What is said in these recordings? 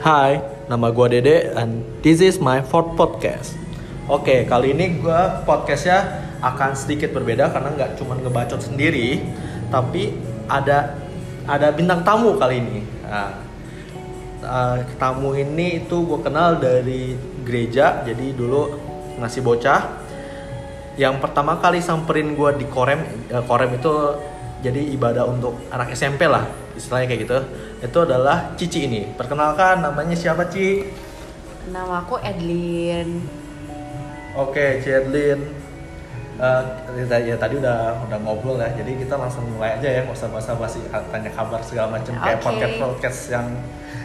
Hai, nama gue Dede and this is my fourth podcast. Oke, kali ini gue podcastnya akan sedikit berbeda karena nggak cuma ngebacot sendiri, tapi ada ada bintang tamu kali ini. Nah, uh, tamu ini itu gue kenal dari gereja, jadi dulu ngasih bocah. Yang pertama kali samperin gue di korem, uh, korem itu jadi ibadah untuk anak SMP lah, istilahnya kayak gitu. Itu adalah Cici ini. Perkenalkan namanya siapa Ci? Nama aku Edlin. Oke, Ci Edlin. Uh, ya tadi udah udah ngobrol ya, jadi kita langsung mulai aja ya, nggak usah basa-basi tanya kabar segala macam kayak Oke. podcast podcast yang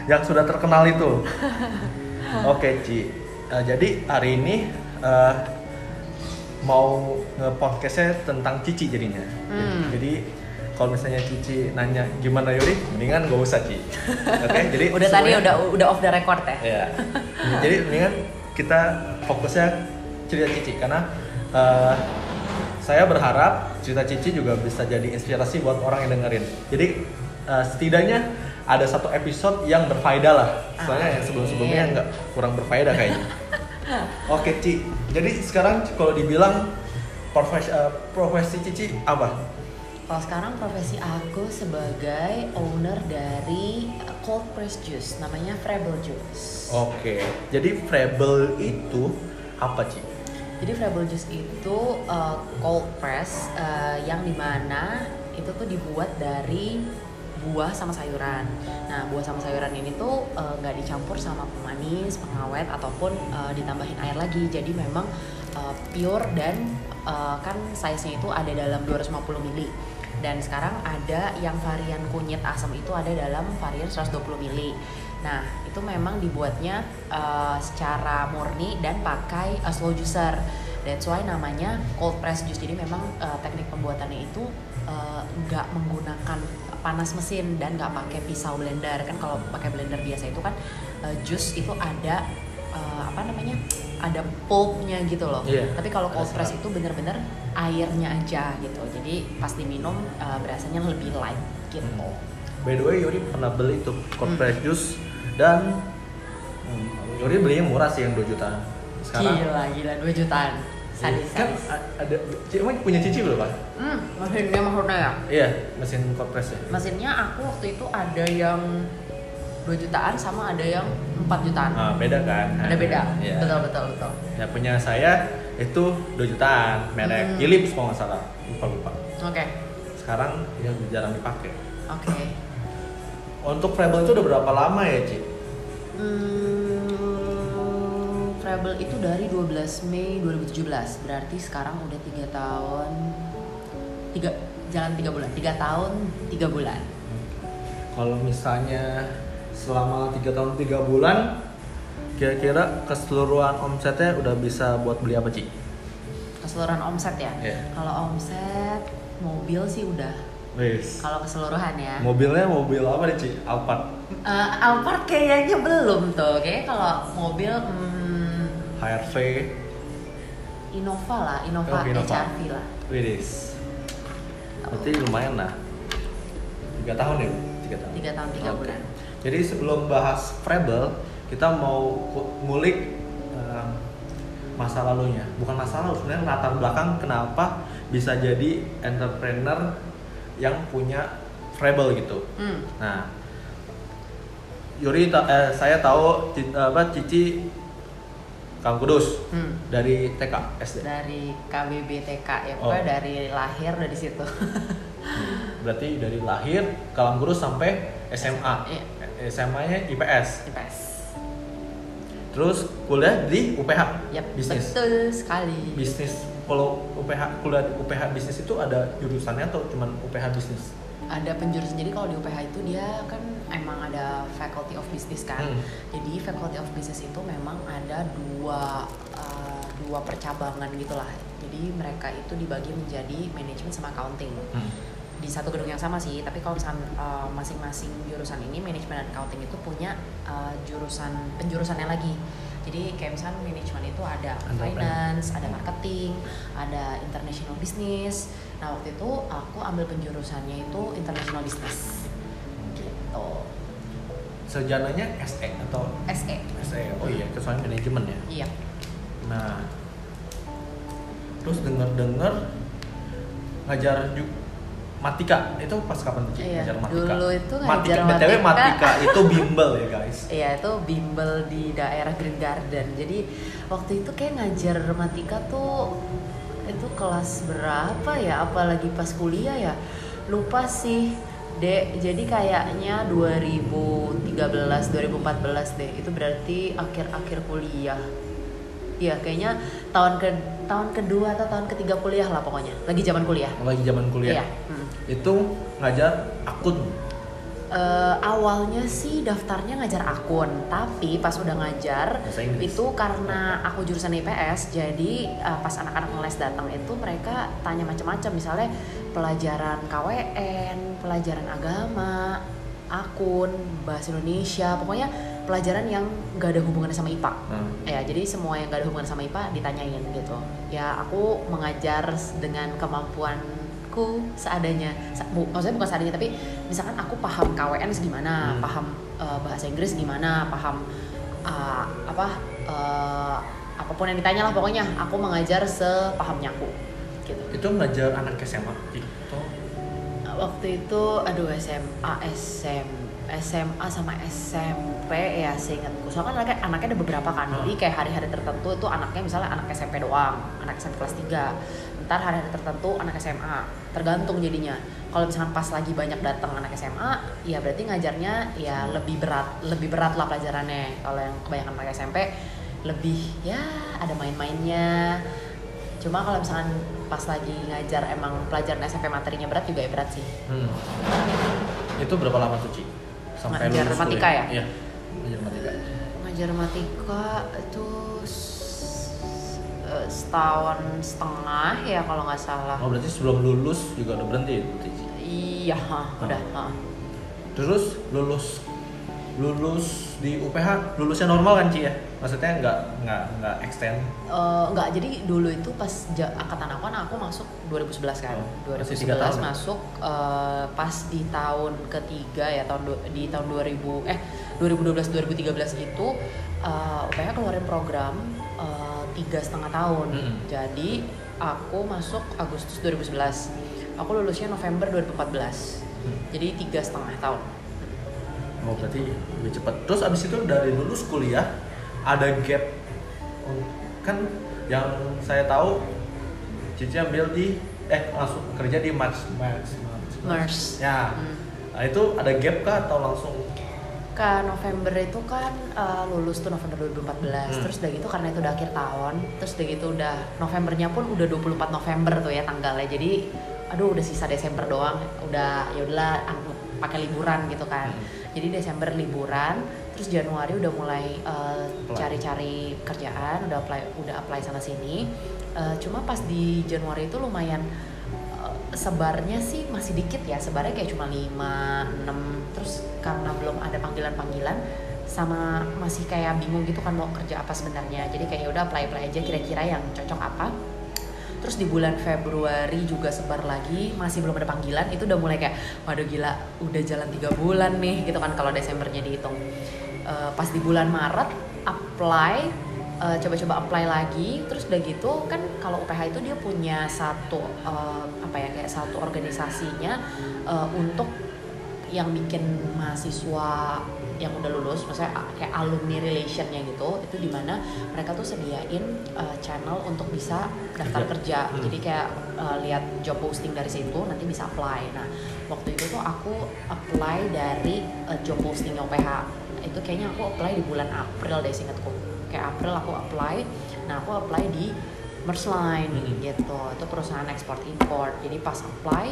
yang sudah terkenal itu. Oke, Ci. Uh, jadi hari ini uh, mau nge-podcastnya tentang Cici jadinya. Hmm. Jadi kalau misalnya Cici nanya gimana Yuri, mendingan gak usah Ci. Oke, jadi Udah tadi udah udah off the record ya. Ya. Jadi mendingan kita fokusnya cerita Cici karena eh, saya berharap cerita Cici juga bisa jadi inspirasi buat orang yang dengerin. Jadi eh, setidaknya ada satu episode yang berfaedah lah. Soalnya yang sebelum-sebelumnya nggak kurang berfaedah kayaknya. Oke Ci, jadi sekarang kalau dibilang profesi, eh, profesi Cici apa? Kalau sekarang profesi aku sebagai owner dari cold press juice, namanya Frebel Juice. Oke, jadi Frebel itu apa Ci? Jadi Frebel Juice itu uh, cold press uh, yang di mana itu tuh dibuat dari buah sama sayuran. Nah buah sama sayuran ini tuh uh, nggak dicampur sama pemanis, pengawet ataupun uh, ditambahin air lagi. Jadi memang uh, pure dan uh, kan size-nya itu ada dalam 250 ml. Dan sekarang ada yang varian kunyit asam itu ada dalam varian 120 ml. Nah, itu memang dibuatnya uh, secara murni dan pakai uh, slow juicer. That's why namanya cold press juice. Jadi memang uh, teknik pembuatannya itu uh, nggak menggunakan panas mesin dan nggak pakai pisau blender. Kan kalau pakai blender biasa itu kan uh, jus itu ada uh, apa namanya? Ada pulpnya gitu loh. Iya, Tapi kalau cold press itu bener-bener airnya aja gitu. Jadi pas diminum uh, berasanya lebih light gitu. By the way, Yuri pernah beli tuh cold Hmm. press juice dan hmm, Yuri belinya murah sih yang 2 jutaan. Sekarang Gila, gila 2 jutaan. Sadis, kan sadis. a- ada emang punya Cici belum, Pak? Hmm, mesinnya maksudnya ya? Iya, mesin cold press ya. Mesinnya aku waktu itu ada yang 2 jutaan sama ada yang 4 jutaan. Ah, beda kan? Ada beda. Iya. Betul, betul, betul. Ya punya saya itu 2 jutaan, merek Hmm. Philips kalau nggak salah. Lupa lupa. Oke. Sekarang ya jarang dipakai. Oke. Untuk Frebel itu udah berapa lama ya, Ci? Hmm, Treble itu dari 12 Mei 2017. Berarti sekarang udah 3 tahun 3 jalan 3 bulan. 3 tahun 3 bulan. Kalau misalnya selama 3 tahun 3 bulan kira-kira keseluruhan omsetnya udah bisa buat beli apa, Ci? Keseluruhan omset ya. Iya. Kalau omset mobil sih udah. Wis. Kalau keseluruhan ya. Mobilnya mobil apa nih, Ci? Alphard, Eh, Alphard kayaknya belum tuh. Kayaknya kalau mobil hmm, HRV, Innova lah, Innova, Oh, Innova. HRV lah. Widis. Berarti lumayan lah. 3 tahun ya? 3 tahun. Tiga tahun tiga Oke. bulan. Jadi sebelum bahas Frebel, kita mau ngulik eh, masa lalunya. Bukan masa lalu, sebenarnya latar belakang kenapa bisa jadi entrepreneur yang punya Frebel gitu. Hmm. Nah, Yuri, ta- eh, saya tahu apa Cici Kang Kudus Hmm. dari TK SD. Dari KBBTK ya, Oh. dari lahir udah di situ. Berarti dari lahir Kalam Kudus sampai SMA. Iya. SMA-nya IPS. IPS. Terus kuliah di UPH. Yap, Bisnis. betul sekali. Bisnis. Kalau UPH kuliah di UPH bisnis itu ada jurusannya atau cuman UPH bisnis? Ada penjurusan jadi kalau di UPH itu dia kan emang ada Faculty of Business kan. Hmm. Jadi Faculty of Business itu memang ada dua uh, dua percabangan gitulah. Jadi mereka itu dibagi menjadi manajemen sama accounting. Hmm. Di satu gedung yang sama sih tapi kalau misalnya uh, masing-masing jurusan ini manajemen dan accounting itu punya uh, jurusan penjurusannya lagi. Jadi kayak misalnya manajemen itu ada finance ada marketing ada international business. Nah waktu itu aku ambil penjurusannya itu international business. Gitu. Sejananya SE atau? SE SE oh iya kesoalnya manajemen ya? Iya. Nah terus denger dengar ngajar juga Matika itu pas kapan tuh Ci? Iya, ngajar Matika dulu itu Matika ngajar btw Matika. Matika itu bimbel ya guys Iya itu bimbel di daerah Green Garden. Jadi waktu itu kayak ngajar matematika tuh itu kelas berapa ya? Apalagi pas kuliah ya lupa sih. Dek, jadi kayaknya 2013, 2014 deh. Itu berarti akhir-akhir kuliah. Iya, kayaknya tahun ke tahun kedua atau tahun ketiga kuliah lah pokoknya. Lagi zaman kuliah. lagi zaman kuliah Iya. hmm. itu ngajar akun Eh, awalnya sih daftarnya ngajar akun, tapi pas udah ngajar itu karena aku jurusan IPS, jadi eh, pas anak-anak ngeles datang itu mereka tanya macam-macam, misalnya pelajaran KWN, pelajaran agama, akun, bahasa Indonesia, pokoknya pelajaran yang gak ada hubungannya sama IPA. nah, Ya, jadi semua yang gak ada hubungan sama IPA ditanyain gitu. Ya, aku mengajar dengan kemampuanku seadanya. Bu- maksudnya bukan seadanya, tapi misalkan aku paham KWN segimana, Hmm. paham uh, bahasa Inggris gimana, paham uh, apa uh, apa pun yang ditanya lah pokoknya aku mengajar sepahamnya aku gitu. itu ngajar anak SMA Ci? Atau Waktu itu aduh SMA, SM, SMA sama SMP ya seingatku. Soalnya kan anaknya, anaknya ada beberapa kan. Hmm. Jadi kayak hari-hari tertentu itu anaknya misalnya anak SMP doang, anak SMP kelas 3. Ntar hari-hari tertentu anak SMA. Tergantung jadinya. Kalau misalkan pas lagi banyak datang anak SMA, ya berarti ngajarnya ya lebih berat, lebih berat lah pelajarannya. Kalau yang kebanyakan anak SMP lebih ya ada main-mainnya. Cuma kalau misalkan pas lagi ngajar emang pelajaran SMP materinya berat juga ya berat sih. Hmm. Itu berapa lama tuh Ci? Sampai Ngajar lulus Matika kuliah? ya? Iya. Ngajar Matika. Ngajar matika itu eh, setahun setengah ya kalau nggak salah. Oh berarti sebelum lulus juga udah berhenti ya? Iya, ha, udah. ha. Terus lulus lulus di UPH lulusnya normal kan Ci ya? Maksudnya nggak nggak nggak extend? Eh, nggak jadi dulu itu pas ja- angkatan aku kan aku masuk 2011 kan? Oh, masih 2011 tiga tahun. masuk eh, pas di tahun ketiga ya tahun di tahun 2000 eh 2012 2013 itu eh, UPH keluarin program tiga setengah tahun. Mm-mm. jadi aku masuk Agustus 2011 aku lulusnya November 2014 Hmm. jadi tiga setengah tahun Oh berarti lebih cepat. Terus abis itu dari lulus kuliah ada gap Oh, kan yang saya tahu Cici ambil di eh langsung kerja di Mars Mars Mars Ya. Hmm. Nah, itu ada gap kah atau langsung ke November itu kan uh, lulus tuh November 2014 Hmm. terus udah gitu karena itu udah akhir tahun terus udah gitu udah Novembernya pun udah 24 November tuh ya tanggalnya jadi aduh udah sisa Desember doang udah ya udahlah ang- pakai liburan gitu kan Hmm. Jadi Desember liburan terus Januari udah mulai uh, Apply. cari-cari kerjaan udah apply udah apply sana sini. Uh, cuma pas di Januari itu lumayan uh, sebarnya sih masih dikit ya sebarnya kayak cuma 5, 6 terus karena belum ada panggilan-panggilan sama masih kayak bingung gitu kan mau kerja apa sebenarnya. Jadi kayak ya udah apply apply aja kira-kira yang cocok apa terus di bulan Februari juga sebar lagi masih belum ada panggilan itu udah mulai kayak waduh gila udah jalan tiga bulan nih gitu kan kalau Desembernya dihitung. Eh, pas di bulan Maret apply eh, coba-coba apply lagi terus udah gitu kan kalau UPH itu dia punya satu eh, apa ya kayak satu organisasinya eh, untuk yang bikin mahasiswa yang udah lulus, maksudnya kayak alumni relationnya gitu, itu di mana mereka tuh sediain uh, channel untuk bisa daftar Kerja. kerja. Hmm. Jadi kayak uh, lihat job posting dari situ, nanti bisa apply. Nah waktu itu tuh aku apply dari uh, job postingnya UPH. Itu kayaknya aku apply di bulan April deh seingatku. Kayak April aku apply. Nah aku apply di Merceline Hmm. gitu. Itu perusahaan ekspor import. Jadi pas apply,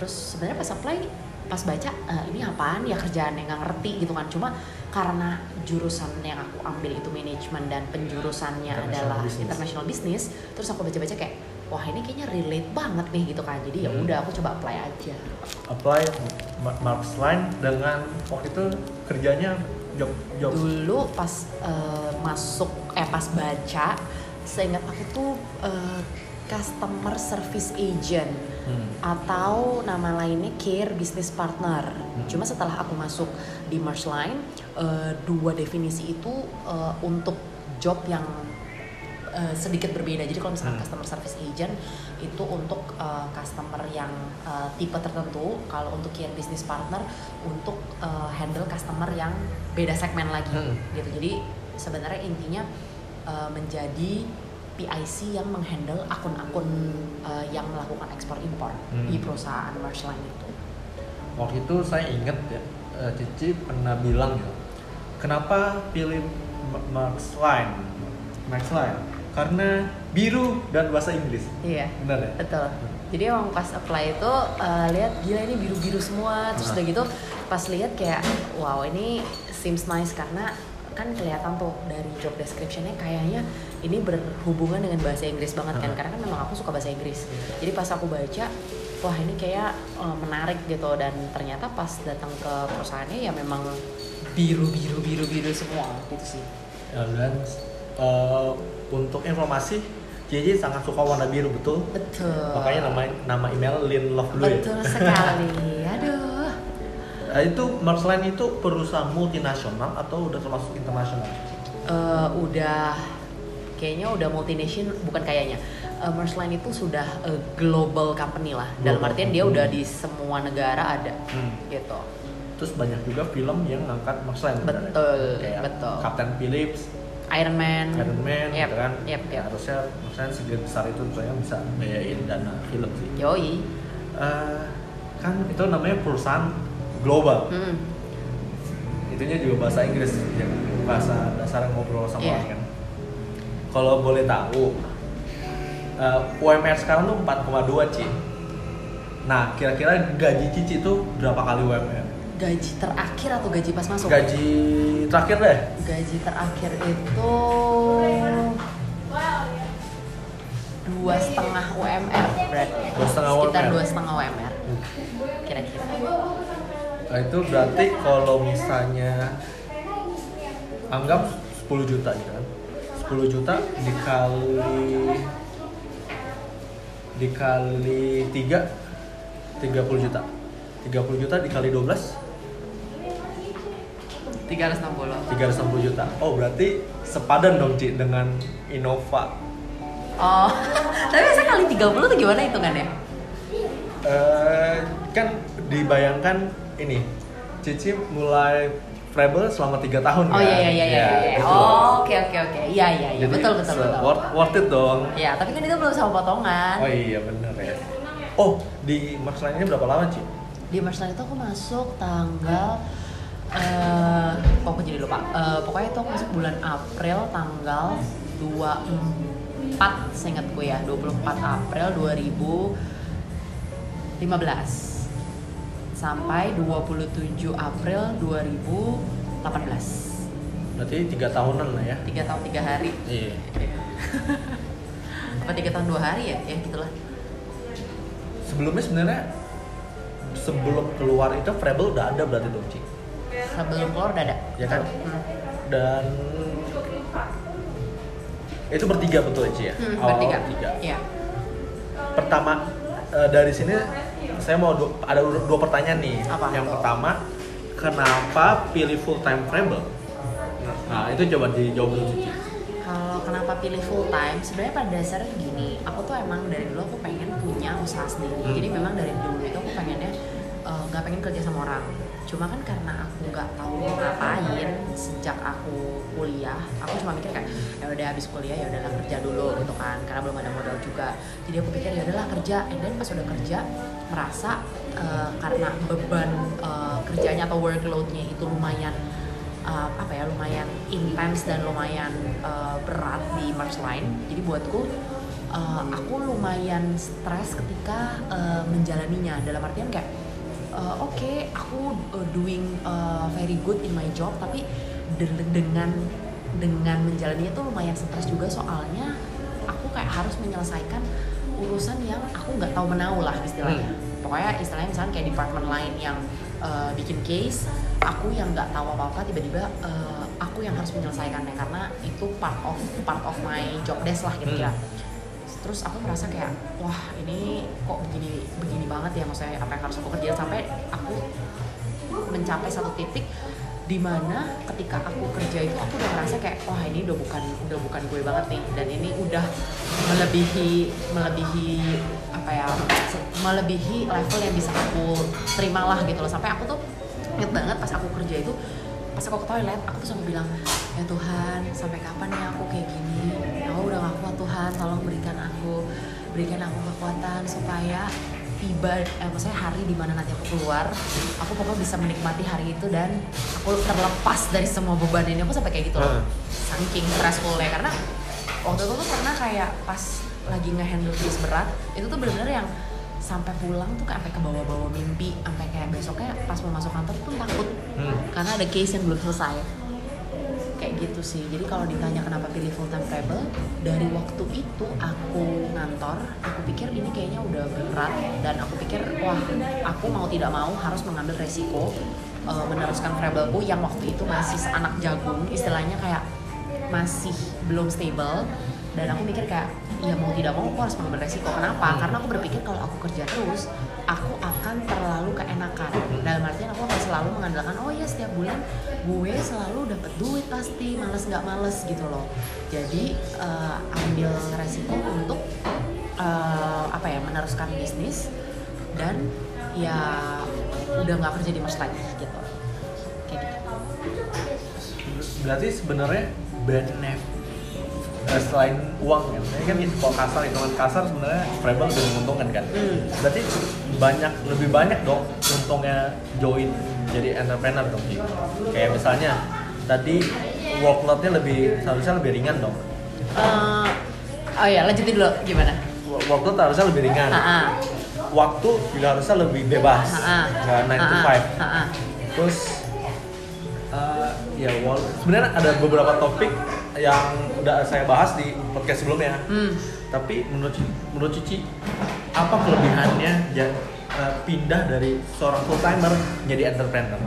terus sebenarnya pas apply pas baca "Eh, ini apaan ya kerjaan yang nggak ngerti gitu kan cuma karena jurusan yang aku ambil itu manajemen dan penjurusannya International adalah business. international business terus aku baca-baca kayak wah ini kayaknya relate banget nih gitu kan jadi ya Hmm. udah aku coba apply aja apply Ma- Marks Line dengan waktu itu kerjanya job job dulu pas eh, masuk eh pas baca seingat aku tuh eh, customer service agent Hmm. atau nama lainnya care business partner. Hmm. Cuma setelah aku masuk di Merchline, eh, dua definisi itu eh, untuk job yang eh, sedikit berbeda. Jadi kalau misalkan Hmm. customer service agent itu untuk eh, customer yang eh, tipe tertentu, kalau untuk care business partner untuk eh, handle customer yang beda segmen lagi Hmm. gitu. Jadi sebenarnya intinya eh, menjadi PIC yang menghandle akun-akun eh, yang melakukan ekspor impor Hmm. di perusahaan Marshline itu. Waktu itu saya inget ya, eh, Cici pernah bilang ya, kenapa pilih M- Max Line? Max Line karena biru dan bahasa Inggris. Iya. Benar ya? Betul. Jadi emang pas apply itu eh, lihat gila ini biru-biru semua, terus Nah. udah gitu pas lihat kayak wow ini seems nice karena kan kelihatan tuh dari job descriptionnya kayaknya ini berhubungan dengan bahasa Inggris banget kan karena kan memang aku suka bahasa Inggris. Jadi pas aku baca wah ini kayak eh, menarik gitu dan ternyata pas datang ke perusahaannya ya memang biru biru biru biru semua gitu sih. Ya, dan eh, untuk informasi, Cici sangat suka warna biru betul. Betul. Makanya nama nama email Lin Love Blue ya. Betul sekali. Eh, itu Max Line itu perusahaan multinasional atau udah termasuk internasional? Eh, udah kayaknya udah multinational bukan kayaknya uh, itu sudah a global company lah dalam Global artian dia udah di semua negara ada Hmm. gitu Terus banyak juga film yang ngangkat Max Line sebenarnya. Betul, Kayak betul. Captain Phillips, Iron Man Iron Man Yep, gitu kan. yep, Ya, yep. harusnya Max Line segede besar itu soalnya bisa biayain dana film sih. yoi Eh, kan itu namanya perusahaan global. Hmm. Itunya juga bahasa Inggris yang bahasa dasar ngobrol sama Iya. orang kan. Kalau boleh tahu, eh, UMR sekarang tuh 4,2 Ci. Nah, kira-kira gaji Cici itu berapa kali UMR? gaji terakhir atau gaji pas masuk Gaji terakhir deh. gaji terakhir itu dua setengah UMR berarti Dua setengah sekitar UMR. dua setengah UMR kira-kira Nah, itu berarti kalau misalnya anggap 10 juta gitu kan. 10 juta dikali dikali 3 30 juta. 30 juta dikali 12 360 360 juta. Oh, berarti sepadan dong Ci dengan Innova. Oh, tapi saya kali 30 tuh gimana hitungannya? Eh, kan dibayangkan ini Cici mulai Treble selama 3 tahun Oh kan? iya iya iya iya. iya. gitu. Oh, oke oke oke. Iya iya iya. Jadi, Betul betul betul. Worth, worth it dong. Ya, tapi kan itu belum sama potongan. Oh iya bener ya. Oh di Max Line ini berapa lama Ci? Di Marsland itu aku masuk tanggal eh aku jadi lupa. Eh, pokoknya itu aku masuk bulan April tanggal 24 seingat gue ya, 24 April 2015 sampai 27 April 2018. Berarti tiga tahunan lah ya. Tiga tahun tiga hari. Iya. Apa tiga tahun dua hari ya? Ya gitulah. Sebelumnya sebenarnya sebelum keluar itu Treble udah ada berarti dong Ci. Sebelum keluar udah ada. Ya kan? Hmm. Dan itu bertiga betul ya Ci ya? Hmm, Awal bertiga. bertiga. Iya. Pertama eh, dari sini saya mau du- ada dua, pertanyaan nih. Apa? Yang pertama, kenapa pilih full time Treble? Nah itu coba dijawab dulu Cici. Kalau kenapa pilih full time? Sebenarnya pada dasarnya gini, aku tuh emang dari dulu aku pengen punya usaha sendiri. Hmm. Jadi memang dari dulu itu aku pengennya eh, nggak pengen kerja sama orang. Cuma kan karena aku nggak tahu mau ngapain sejak aku kuliah, aku cuma mikir kayak ya udah habis kuliah ya udahlah kerja dulu gitu kan, karena belum ada modal juga. Jadi aku pikir ya udahlah kerja. And then pas udah kerja merasa eh, karena beban eh, kerjanya atau workloadnya itu lumayan uh, apa ya lumayan intens dan lumayan uh, berat di March Line. Jadi buatku uh, aku lumayan stres ketika uh, menjalaninya. Dalam artian kayak uh, oke aku uh, doing uh, very good in my job tapi de- dengan dengan menjalaninya tuh lumayan stres juga. Soalnya aku kayak harus menyelesaikan urusan yang aku nggak tahu menau lah istilahnya. Pokoknya istilahnya misalnya kayak department lain yang uh, bikin case aku yang nggak tahu apa apa tiba-tiba uh, aku yang harus menyelesaikannya. Karena itu part of part of my job desk lah kira-kira terus aku merasa kayak wah ini kok begini begini banget ya maksudnya apa yang harus aku kerjain? Sampai aku mencapai satu titik di mana ketika aku kerja itu aku udah ngerasa kayak wah ini udah bukan udah bukan gue banget nih. Dan ini udah melebihi melebihi apa ya melebihi level yang bisa aku terima lah gitu loh. Sampai aku tuh inget banget pas aku kerja itu pas aku ke toilet aku tuh sampai bilang ya Tuhan sampai kapan ya aku kayak gini? Aku udah gak kuat Tuhan tolong berikan aku berikan aku kekuatan supaya tiba eh, maksudnya hari di mana nanti aku keluar aku pokoknya bisa menikmati hari itu dan aku terlepas dari semua beban ini. Aku sampai kayak gitu loh. Saking stressfulnya karena waktu itu tuh pernah kayak pas lagi ngehandle case berat itu tuh bener-bener yang sampai pulang tuh kayak sampai ke bawah-bawah mimpi sampai kayak besoknya pas mau masuk kantor pun takut. Hmm. karena ada case yang belum selesai. Kayak gitu sih. Jadi kalau ditanya kenapa pilih full time travel dari waktu itu aku ngantor aku pikir ini kayaknya udah berat. Dan aku pikir wah aku mau tidak mau harus mengambil resiko uh, meneruskan travelku yang waktu itu masih anak jagung. Istilahnya kayak masih belum stable dan aku mikir kayak ya mau tidak mau aku harus mengambil resiko. Kenapa? Karena aku berpikir kalau aku kerja terus aku akan terlalu keenakan. Dalam artian aku akan selalu mengandalkan oh ya setiap bulan gue selalu dapat duit pasti males nggak males gitu loh. Jadi eh, ambil resiko untuk eh, apa ya meneruskan bisnis dan ya udah nggak kerja di mas lagi gitu. Kayak gitu. Berarti sebenarnya benefit eh, selain uang kan ini kan kalau kasar hitungan kasar sebenarnya Frebel lebih menguntungkan kan Hmm. berarti banyak lebih banyak dong untungnya join jadi entrepreneur dong Ji. kayak misalnya tadi workloadnya lebih seharusnya lebih ringan dong Eh, oh ya lanjutin dulu gimana Wo- workload harusnya lebih ringan Ah, ah. waktu juga harusnya lebih bebas Ah, nggak 9 to Ah, 5 ah. Ah, ah. terus uh, ya sebenarnya ada beberapa topik yang udah saya bahas di podcast sebelumnya Hmm. tapi menurut menurut Cici apa kelebihannya ya, uh, pindah dari seorang full timer menjadi entrepreneur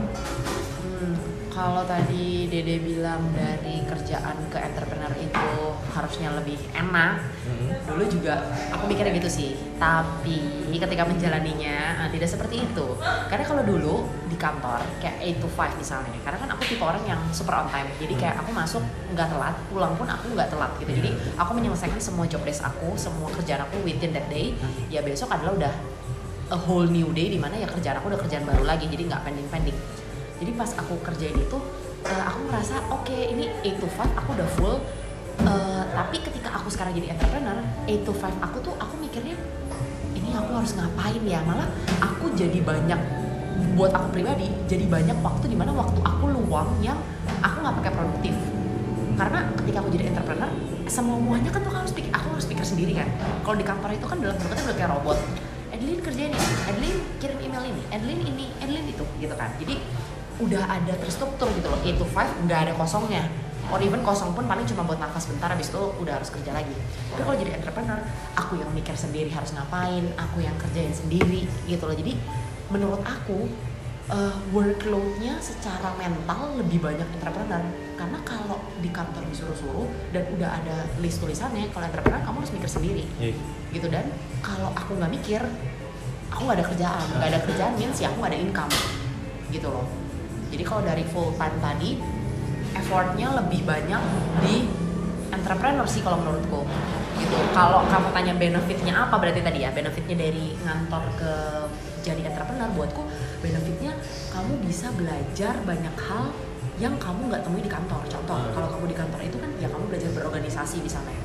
Hmm, kalau tadi Dede bilang dari kerjaan ke entrepreneur itu harusnya lebih enak, Mhm. dulu juga aku mikirnya gitu sih. Tapi ketika menjalaninya eh, tidak seperti itu. Karena kalau dulu di kantor kayak 8 to 5 misalnya, karena kan aku tipe orang yang super on time. Jadi kayak aku masuk nggak telat, pulang pun aku nggak telat gitu. Jadi aku menyelesaikan semua job desk aku, semua kerjaan aku within that day. Ya besok adalah udah a whole new day di mana ya kerjaan aku udah kerjaan baru lagi jadi nggak pending pending jadi pas aku kerjain itu eh, aku merasa oke ini 8 to 5 aku udah full. Eh, tapi ketika aku sekarang jadi entrepreneur 8 to 5 aku tuh aku mikirnya ini aku harus ngapain ya? Malah aku jadi banyak buat aku pribadi jadi banyak waktu di mana waktu aku luang yang aku nggak pakai produktif. Karena ketika aku jadi entrepreneur semuanya kan tuh harus pikir aku harus pikir sendiri kan. Kalau di kantor itu kan dalam bentuknya udah kayak robot. Adeline kerjain ini, Adeline kirim email ini, Adeline ini, Adeline itu gitu kan. Jadi udah ada terstruktur gitu loh. 8 to 5 udah ada kosongnya. Or even kosong pun paling cuma buat nafas bentar habis itu udah harus kerja lagi. Tapi kalau jadi entrepreneur aku yang mikir sendiri harus ngapain aku yang kerjain sendiri gitu loh. Jadi menurut aku uh, workloadnya secara mental lebih banyak entrepreneur. Karena kalau di kantor disuruh-suruh dan udah ada list tulisannya kalau entrepreneur kamu harus mikir sendiri. Iya. gitu. Dan kalau aku nggak mikir aku nggak ada kerjaan. Nggak ada kerjaan means ya aku nggak ada income. Gitu loh jadi kalau dari full time tadi effortnya lebih banyak di entrepreneur sih kalau menurutku. Gitu. Kalau kamu tanya benefitnya apa berarti tadi ya benefitnya dari ngantor ke jadi entrepreneur buatku benefitnya kamu bisa belajar banyak hal yang kamu nggak temui di kantor. Contoh kalau kamu di kantor itu kan ya kamu belajar berorganisasi misalnya.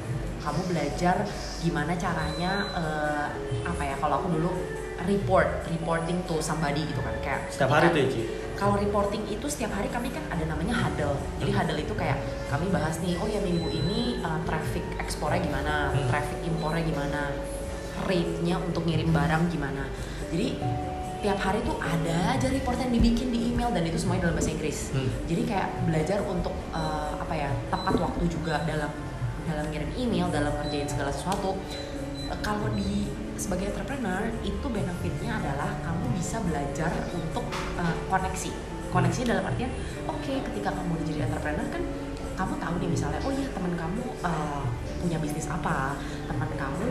Kamu belajar gimana caranya eh, apa ya kalau aku dulu report reporting to somebody gitu kan kayak setiap hari tuh ya kalau reporting itu setiap hari kami kan ada namanya huddle. Jadi huddle itu kayak kami bahas nih, oh ya minggu ini uh, traffic ekspornya gimana, Hmm. traffic impornya gimana, rate-nya untuk ngirim barang gimana. Jadi tiap hari tuh ada aja report yang dibikin di email dan itu semuanya dalam bahasa Inggris. Hmm. Jadi kayak belajar untuk uh, apa ya tepat waktu juga dalam dalam ngirim email, dalam ngerjain segala sesuatu. Uh, kalau di sebagai entrepreneur itu benefitnya adalah kamu bisa belajar untuk uh, koneksi. Koneksi dalam artian, oke ketika kamu jadi entrepreneur kan kamu tahu nih misalnya oh iya teman kamu uh, punya bisnis apa teman kamu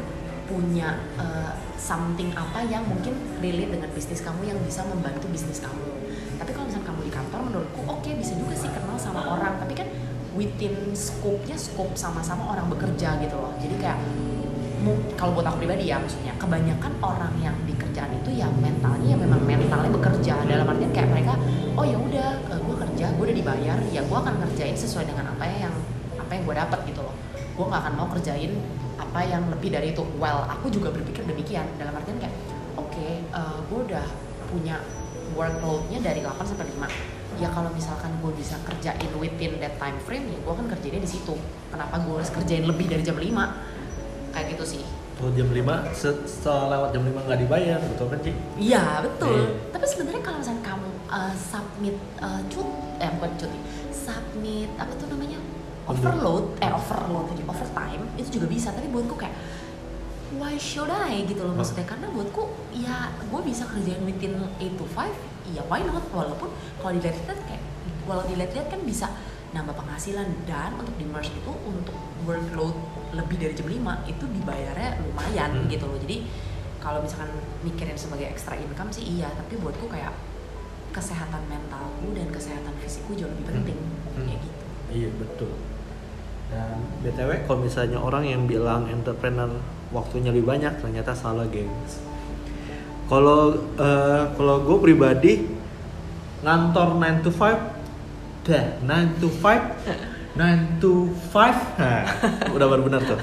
punya uh, something apa yang mungkin relate dengan bisnis kamu yang bisa membantu bisnis kamu. Tapi kalau misalnya kamu di kantor menurutku oke okay, bisa juga sih kenal sama orang. Tapi kan within scope-nya scope sama-sama orang bekerja gitu loh. Jadi kayak kalau buat aku pribadi ya maksudnya kebanyakan orang yang di kerjaan itu ya mentalnya ya memang mentalnya bekerja. Dalam artian kayak mereka oh ya udah uh, gue kerja gue udah dibayar ya gue akan kerjain sesuai dengan apa yang apa yang gue dapat gitu loh. Gue nggak akan mau kerjain apa yang lebih dari itu. Well aku juga berpikir demikian. Dalam artian kayak oke okay, uh, gue udah punya workloadnya dari 8 sampai 5 ya kalau misalkan gue bisa kerjain within that time frame ya gue akan kerjainnya di situ. Kenapa gue harus kerjain lebih dari jam 5 kayak gitu sih. Oh, jam 5 setelah lewat jam 5 nggak dibayar betul kan Ci? Iya betul. E. tapi sebenarnya kalau misalnya kamu uh, submit uh, cut eh bukan cuti submit apa tuh namanya? Overload eh overload lagi overtime itu juga bisa. Tapi buatku kayak why should I? Gitu loh maksudnya. Karena buatku ya gue bisa kerjain within 8 to 5 ya why not? Walaupun kalau dilihat-lihat kayak kalau dilihat-lihat kan bisa nambah penghasilan dan untuk di merge itu untuk workload lebih dari jam 5 itu dibayarnya lumayan hmm. gitu loh jadi kalau misalkan mikirin sebagai extra income sih iya tapi buatku kayak kesehatan mentalku dan kesehatan fisikku jauh lebih penting hmm. Hmm. kayak gitu iya betul dan btw kalau misalnya orang yang bilang entrepreneur waktunya lebih banyak ternyata salah gengs kalau uh, kalau gue pribadi ngantor 9 to 5 dah 9 to 5 9 to 5 nah, udah baru benar tuh.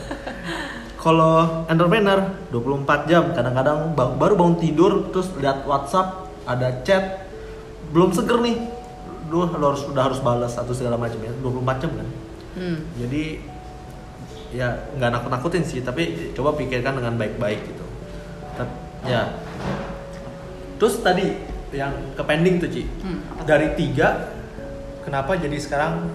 Kalau entrepreneur 24 jam. Kadang-kadang baru bangun tidur terus lihat WhatsApp ada chat. Belum seger nih. Lu harus udah harus balas satu segala macam ya. 24 jam kan? Hmm. jadi ya nggak nakut nakutin sih. Tapi coba pikirkan dengan baik-baik gitu. Ya. Terus tadi yang ke pending tuh Ci. Hmm, dari tiga kenapa jadi sekarang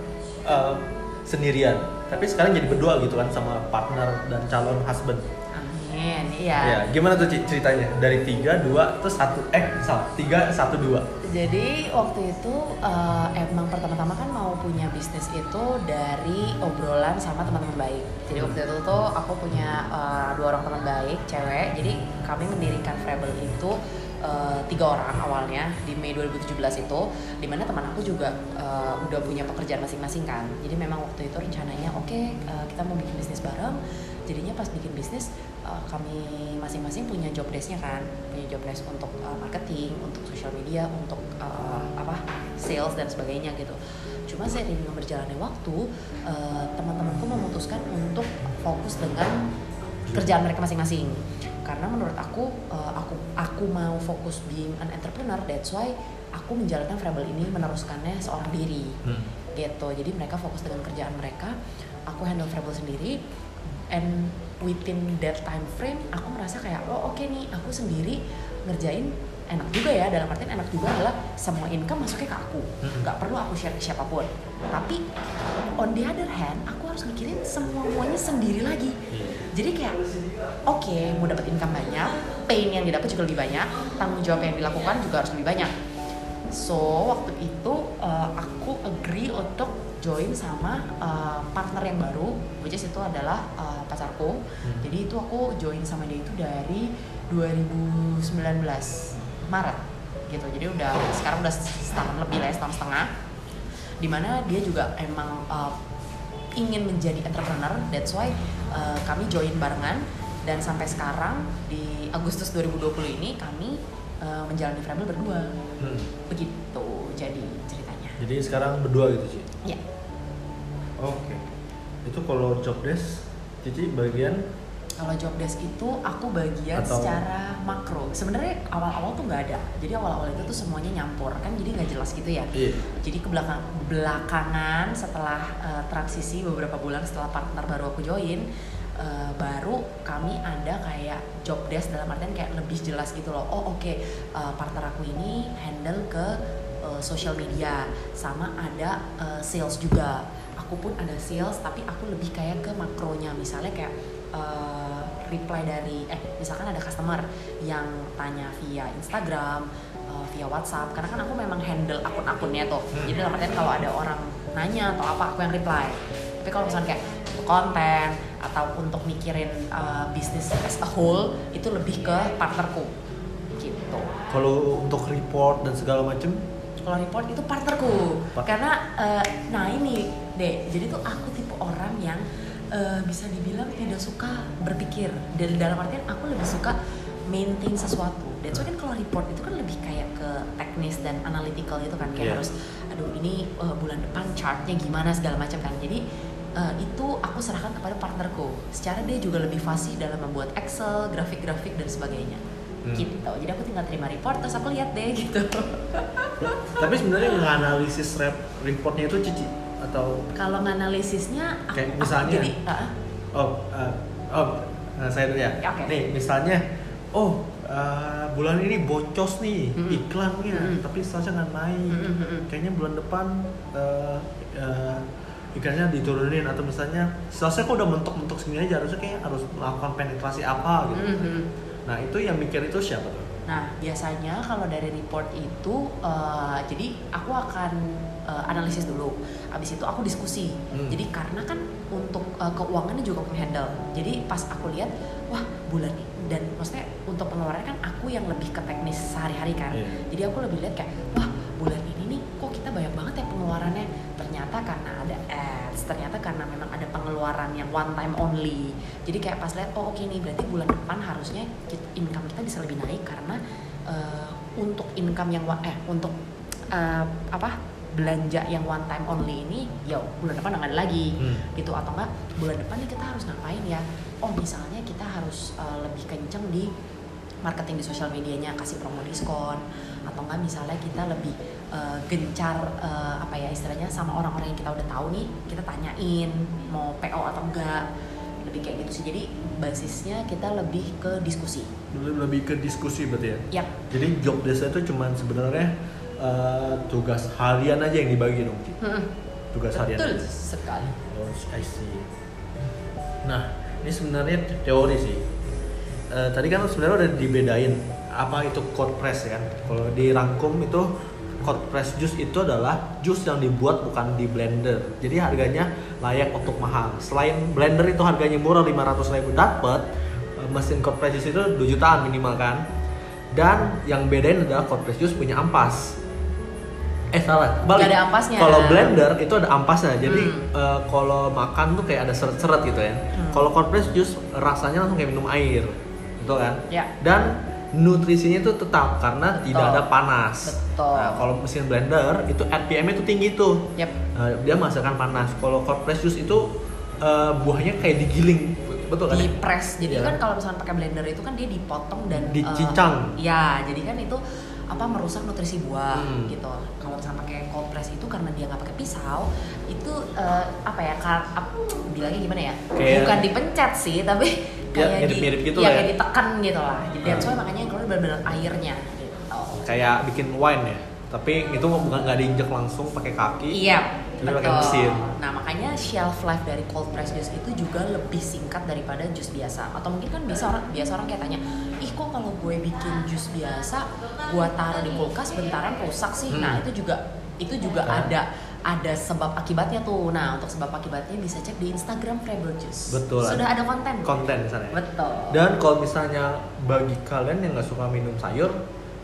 uh, sendirian? Tapi sekarang jadi berdua gitu kan sama partner dan calon husband. Amin iya. Ya gimana tuh ceritanya? Dari tiga dua terus satu eh salah tiga satu dua. Jadi waktu itu uh, emang pertama-tama kan mau punya bisnis itu dari obrolan sama teman-teman baik. Jadi waktu itu tuh aku punya uh, dua orang teman baik cewek. Jadi kami mendirikan Frebel itu uh, tiga orang awalnya di Mei 2017 itu di mana teman aku juga uh, udah punya pekerjaan masing-masing kan. Jadi memang waktu itu rencananya oke okay, uh, eh, kita mau bikin bisnis bareng. Jadinya pas bikin bisnis uh, kami masing-masing punya job desknya kan. Punya job desk untuk uh, marketing untuk social media untuk uh, apa sales dan sebagainya gitu. Cuma seiring dengan berjalannya waktu uh, teman-temanku memutuskan untuk fokus dengan kerjaan mereka masing-masing karena menurut aku uh, aku aku mau fokus being an entrepreneur that's why aku menjalankan Frabel ini meneruskannya seorang diri hmm. gitu jadi mereka fokus dengan kerjaan mereka aku handle Frabel sendiri and within that time frame aku merasa kayak oh oke okay nih aku sendiri ngerjain enak juga ya dalam artian enak juga adalah semua income masuknya ke aku hmm. nggak perlu aku share ke siapa pun tapi on the other hand aku harus mikirin semua semuanya sendiri lagi. Jadi kayak oke okay, mau dapat income banyak pain yang didapat juga lebih banyak tanggung jawab yang dilakukan juga harus lebih banyak. So waktu itu uh, aku agree untuk join sama uh, partner yang baru which is itu adalah uh, pacarku. Hmm. jadi itu aku join sama dia itu dari 2019 Maret gitu. Jadi udah sekarang udah setahun lebih lah setahun setengah. Di mana dia juga emang uh, ingin menjadi entrepreneur that's why uh, kami join barengan. Dan sampai sekarang di Agustus 2020 ini kami uh, menjalani Framble berdua. Hmm. begitu jadi ceritanya. Jadi sekarang berdua gitu sih ya oke. Okay. itu kalau job desk Cici bagian kalau job desk itu aku bagian Atau... secara makro. Sebenarnya awal-awal tuh nggak ada. Jadi awal-awal itu tuh semuanya nyampur. Kan jadi nggak jelas gitu ya? Yeah. jadi ke belakang belakangan setelah uh, transisi beberapa bulan setelah partner baru aku join uh, baru kami ada kayak job desk dalam artian kayak lebih jelas gitu loh. Oh oke okay, uh, eh, partner aku ini handle ke uh, social media. Sama ada uh, sales juga. Aku pun ada sales tapi aku lebih kayak ke makronya. Misalnya kayak uh, reply dari eh misalkan ada customer yang tanya via Instagram, uh, via WhatsApp karena kan aku memang handle akun-akunnya tuh. Hmm. jadi dalam artian kalau ada orang nanya atau apa aku yang reply. Tapi kalau misalnya kayak untuk konten atau untuk mikirin uh, bisnis as a whole itu lebih ke partnerku. Gitu. Kalau untuk report dan segala macem, kalau report itu partnerku. Part- karena eh, nah ini deh jadi tuh aku tipe orang yang eh, bisa dibilang tidak suka berpikir. Dan dalam artian aku lebih suka maintain sesuatu. Dan so kan kalau report itu kan lebih kayak ke teknis dan analytical gitu kan. Kayak Iya. harus aduh ini eh, bulan depan chartnya gimana segala macam kan. Jadi eh, itu aku serahkan kepada partnerku. Secara dia juga lebih fasih dalam membuat Excel grafik-grafik dan sebagainya. Hmm. gitu. Jadi aku tinggal terima report terus aku lihat deh gitu. Tapi sebenarnya nganalisis rep reportnya itu cici atau Kalau nganalisisnya aku, Kayak aku misalnya? jadi ah, oh uh, oh uh, saya dulu ya. Ya, oke. Nih misalnya, oh uh, bulan ini bocos nih Mm-mm. iklannya, Mm-mm. tapi seharusnya nggak naik. Mm-mm, mm-mm. Kayaknya bulan depan uh, uh, iklannya diturunin atau misalnya seharusnya kok udah mentok-mentok segini aja harusnya kayak harus melakukan penetrasi apa gitu. mhm. Nah itu yang mikir itu siapa tuh? Nah biasanya kalau dari report itu eh, jadi aku akan eh, analisis dulu. Abis itu aku diskusi. Hmm. Jadi karena kan untuk eh, keuangannya juga aku handle. Jadi pas aku lihat, wah bulan ini dan maksudnya untuk pengeluarannya kan aku yang lebih ke teknis sehari-hari kan. Iya. Jadi aku lebih lihat kayak, wah bulan ini nih kok kita banyak banget ya pengeluarannya. Ternyata karena ada ads, ternyata karena memang ada pengeluaran yang one time only. Jadi kayak pas lihat, oh oke nih berarti bulan depan harusnya income kita bisa lebih naik karena eh, untuk income yang eh untuk eh, apa belanja yang one time only ini, ya bulan depan nggak ada lagi Hmm. gitu. Atau enggak bulan depan nih kita harus ngapain ya? Oh misalnya kita harus uh, lebih kenceng di marketing di sosial medianya kasih promo diskon. Atau enggak misalnya kita lebih uh, gencar uh, apa ya istilahnya sama orang-orang yang kita udah tahu nih kita tanyain mau PO atau enggak lebih kayak gitu sih. Jadi basisnya kita lebih ke diskusi. Lebih lebih ke diskusi berarti ya. Yap, Jadi job desk itu cuman sebenarnya uh, tugas harian aja yang dibagi dong. Hmm, Tugas harian. betul aja. sekali Oh, I see. Nah, ini sebenarnya te- teori sih. Eh, tadi kan sebenarnya udah dibedain apa itu cold press ya kan. Kalau dirangkum itu cold press juice itu adalah jus yang dibuat bukan di blender. Jadi harganya layak untuk mahal. Selain blender itu harganya murah 500.000 ribu dapat eh, mesin cold press juice itu 2 jutaan minimal kan. Dan yang bedain adalah cold press juice punya ampas. Eh salah, balik. Ada ampasnya. Kalau blender itu ada ampasnya. Jadi Hmm. eh, kalau makan tuh kayak ada seret-seret gitu ya. Hmm. Kalau cold press juice rasanya langsung kayak minum air, betul kan? ya Dan nutrisinya itu tetap karena tidak Betul. ada panas. Betul. Nah, kalau mesin blender itu RPM itu tinggi tuh. yap Eh, dia menghasilkan panas. Kalau cold press juice itu eh, buahnya kayak digiling, betul kan? di press jadi Iya. kan kalau misalnya pakai blender itu kan dia dipotong dan Dicincang. ya jadi kan itu apa merusak nutrisi buah Hmm. gitu kalau misalnya pakai cold press itu karena dia nggak pakai pisau itu eh, apa ya kar- ap- bilangnya gimana ya Kayak- bukan dipencet sih tapi Ya, kayak di gitu ya, lah ya. kayak ditekan gitu lah jadi Hmm. why makanya yang keluar benar-benar airnya gitu Kayak bikin wine ya. Tapi itu bukan nggak diinjek langsung pakai kaki. Iya, Jadi pakai betul. mesin. Nah makanya shelf life dari cold press juice itu juga lebih singkat daripada jus biasa. Atau mungkin kan biasa orang biasa orang kayak tanya, ih kok kalau gue bikin jus biasa, gue taruh di kulkas bentaran rusak sih. Hmm. Nah itu juga itu juga Nah. ada ada sebab akibatnya tuh. Nah untuk sebab akibatnya bisa cek di Instagram Flavor Juice. Betul. Sudah ada konten. Konten misalnya. Betul. Dan kalau misalnya bagi kalian yang nggak suka minum sayur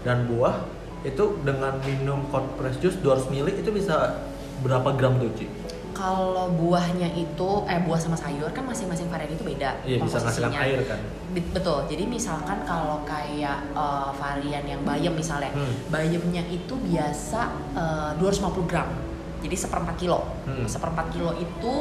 dan buah, itu dengan minum cold press juice 200 ml itu bisa berapa gram tuh, Ci? kalau buahnya itu eh buah sama sayur kan masing-masing varian itu beda Iya, bisa menghasilkan air kan. Be- Betul. Jadi misalkan kalau kayak eh, varian yang bayam misalnya, Hmm. bayamnya itu biasa eh, 250 gram. Jadi seperempat kilo. Hmm. Seperempat kilo itu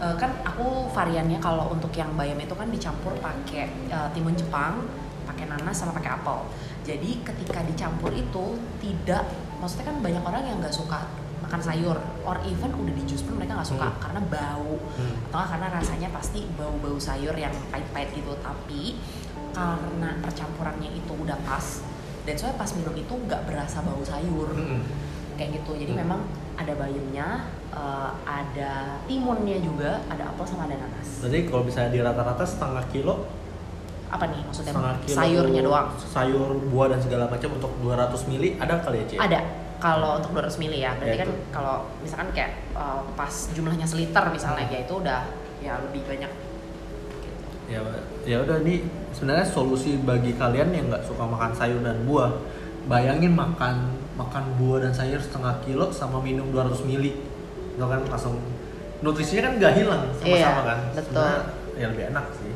eh, kan aku variannya kalau untuk yang bayam itu kan dicampur pakai eh, timun Jepang, pakai nanas sama pakai apel. Jadi ketika dicampur itu tidak, maksudnya kan banyak orang yang nggak suka makan sayur, or even udah di jus pun mereka nggak suka Hmm. karena bau Hmm. atau karena rasanya pasti bau-bau sayur yang pahit-pahit gitu tapi karena percampurannya itu udah pas dan soalnya pas minum itu nggak berasa bau sayur Mm-mm. kayak gitu jadi Hmm. memang ada bayamnya eh, ada timunnya juga ada apel sama ada nanas Berarti kalau misalnya di rata-rata setengah kilo apa nih maksudnya sayurnya doang sayur buah dan segala macam untuk 200 mili ada kali ya Ci? ada kalau untuk 200 mili ya berarti Ya, kan kalau misalkan kayak uh, pas jumlahnya seliter misalnya ya itu udah ya lebih banyak. Ya ya udah nih sebenarnya solusi bagi kalian yang nggak suka makan sayur dan buah bayangin makan makan buah dan sayur setengah kilo sama minum 200 mili. Itu kan langsung nutrisinya kan nggak hilang sama-sama Iya, kan. betul. Sebenarnya ya lebih enak sih.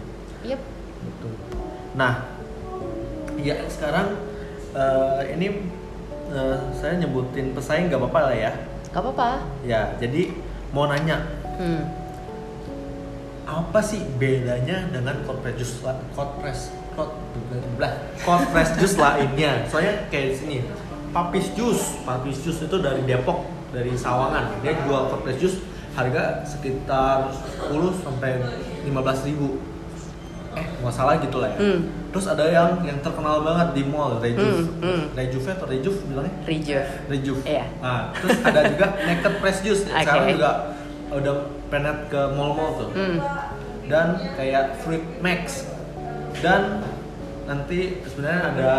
Yep. Betul. Nah, ya sekarang eh, ini eh, saya nyebutin pesaing nggak apa-apa lah ya. gak apa-apa Ya, jadi mau nanya hmm. apa sih bedanya dengan cold press juice cold press cold cold press juice lainnya? Soalnya kayak di sini Papis Juice, Papis Juice itu dari Depok, dari Sawangan. Dia jual cold press juice harga sekitar 10 sampai 15 ribu. Eh, nggak salah gitu lah ya. Hmm. Terus ada yang yang terkenal banget di mall, Rejuve. Hmm, hmm. Rejuve atau Rejuve bilangnya? Rejuve Rejuve. Iya. Nah, terus ada juga Naked Press Juice. Sekarang Oke. juga udah penet ke mall-mall tuh. hmm. Dan kayak Fruit Max. Dan nanti sebenarnya ada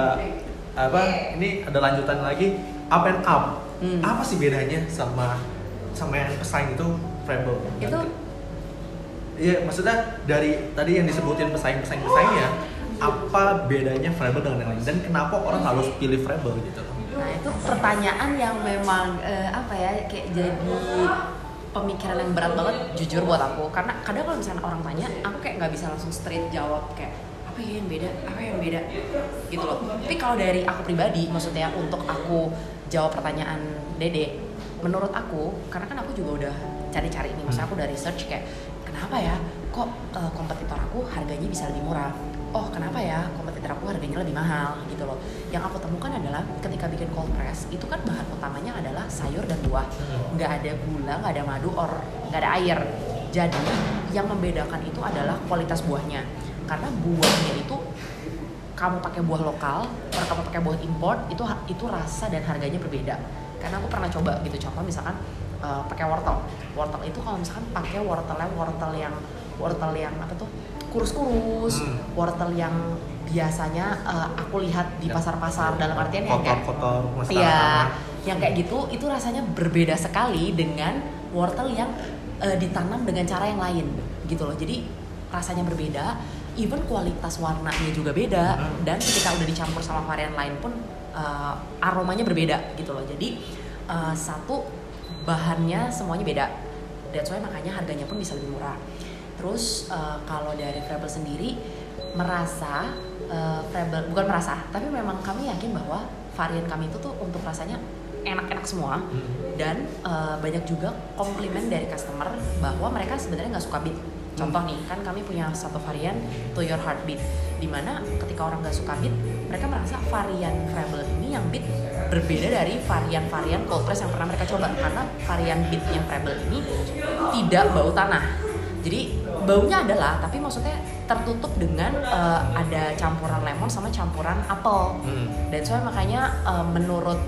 apa? Ini ada lanjutan lagi Up and Up. Hmm. Apa sih bedanya sama sama yang pesaing itu Fravel? itu Iya, maksudnya dari tadi yang disebutin pesaing-pesaing pesaingnya, apa bedanya Fravel dengan yang lain? Dan kenapa orang harus pilih Fravel gitu? Nah itu pertanyaan yang memang eh, apa ya kayak jadi pemikiran yang berat banget jujur buat aku. Karena kadang kalau misalnya orang tanya aku kayak nggak bisa langsung straight jawab kayak apa ya yang beda? Apa yang beda? Gitu loh. Tapi kalau dari aku pribadi maksudnya untuk aku jawab pertanyaan Dede menurut aku karena kan aku juga udah cari-cari nih maksudnya aku udah research kayak kenapa ya kok eh, kompetitor aku harganya bisa lebih murah oh kenapa ya? Kompetitor aku harganya lebih mahal gitu loh. Yang aku temukan adalah ketika bikin cold press itu kan bahan utamanya adalah sayur dan buah. Nggak ada gula nggak ada madu or nggak ada air. Jadi yang membedakan itu adalah kualitas buahnya. Karena buahnya itu kamu pakai buah lokal atau kamu pakai buah import itu itu rasa dan harganya berbeda. Karena aku pernah coba gitu contoh misalkan eh, pakai wortel. Wortel itu kalau misalkan pakai wortelnya wortel yang wortel yang apa tuh kurus-kurus Hmm. wortel yang biasanya eh, aku lihat di Ya. pasar-pasar dalam artian yang kayak kotor-kotor masalah. Iya, yang kayak gitu itu rasanya berbeda sekali dengan wortel yang eh, ditanam dengan cara yang lain gitu loh. Jadi rasanya berbeda, even kualitas warnanya juga beda Hmm. dan ketika udah dicampur sama varian lain pun eh, aromanya berbeda gitu loh. Jadi eh, satu bahannya semuanya beda. That's why makanya harganya pun bisa lebih murah. Terus eh, kalau dari Fravel sendiri merasa eh, Fravel bukan merasa, tapi memang kami yakin bahwa varian kami itu tuh untuk rasanya enak-enak semua Hmm. dan eh, banyak juga komplimen dari customer bahwa mereka sebenarnya nggak suka beat. Contoh nih, kan kami punya satu varian To Your Heartbeat, di mana ketika orang nggak suka beat, mereka merasa varian Fravel ini yang beat berbeda dari varian-varian cold press yang pernah mereka coba karena varian beatnya Fravel ini tidak bau tanah. Jadi baunya adalah, tapi maksudnya tertutup dengan eh, ada campuran lemon sama campuran apel. Hmm. Dan soalnya makanya eh, menurut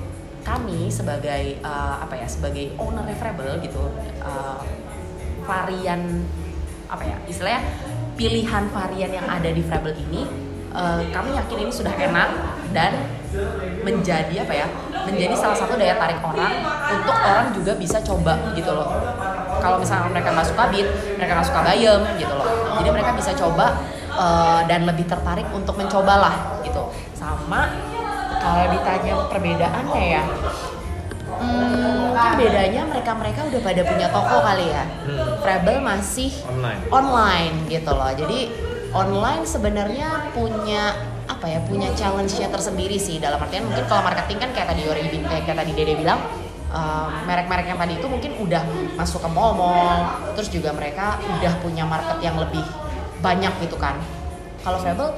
kami sebagai eh, apa ya sebagai owner Fravel gitu eh, varian apa ya istilahnya pilihan varian yang ada di Fravel ini eh, kami yakin ini sudah enak dan menjadi apa ya menjadi salah satu daya tarik orang untuk orang juga bisa coba gitu loh kalau misalnya mereka nggak suka beet mereka nggak suka bayam gitu loh. Jadi mereka bisa coba eh, dan lebih tertarik untuk mencoba lah gitu. Sama kalau ditanya perbedaannya ya hmm, mungkin bedanya mereka-mereka udah pada punya toko kali ya. Hmm. Fravel masih Online. online gitu loh. Jadi online sebenarnya punya apa ya punya challenge-nya tersendiri sih. Dalam artian mungkin kalau marketing kan kayak tadi Yori kayak, kayak tadi Dede bilang eh, merek-merek yang tadi itu mungkin udah masuk ke mall-mall terus juga mereka udah punya market yang lebih banyak gitu kan. Kalau Fravel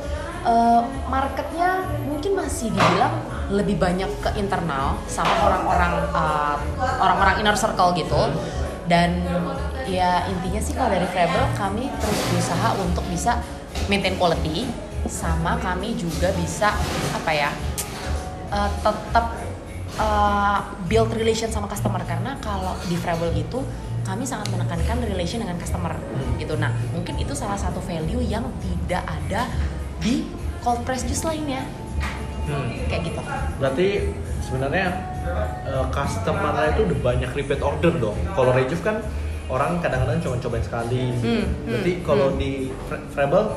eh, marketnya mungkin masih dibilang lebih banyak ke internal sama orang-orang eh, orang-orang inner circle gitu. Dan ya intinya sih kalau dari Fravel kami terus berusaha untuk bisa maintain quality sama kami juga bisa apa ya eh, tetap eh, build relation sama customer karena kalau di Fravel itu kami sangat menekankan relation dengan customer gitu. Nah mungkin itu salah satu value yang tidak ada di cold press juice lainnya Hmm. kayak gitu Berarti sebenarnya uh, customer itu udah banyak repeat order dong. Kalau Rejuve kan orang kadang-kadang cuma cobain sekali. Hmm, Berarti hmm, kalau hmm. di Freble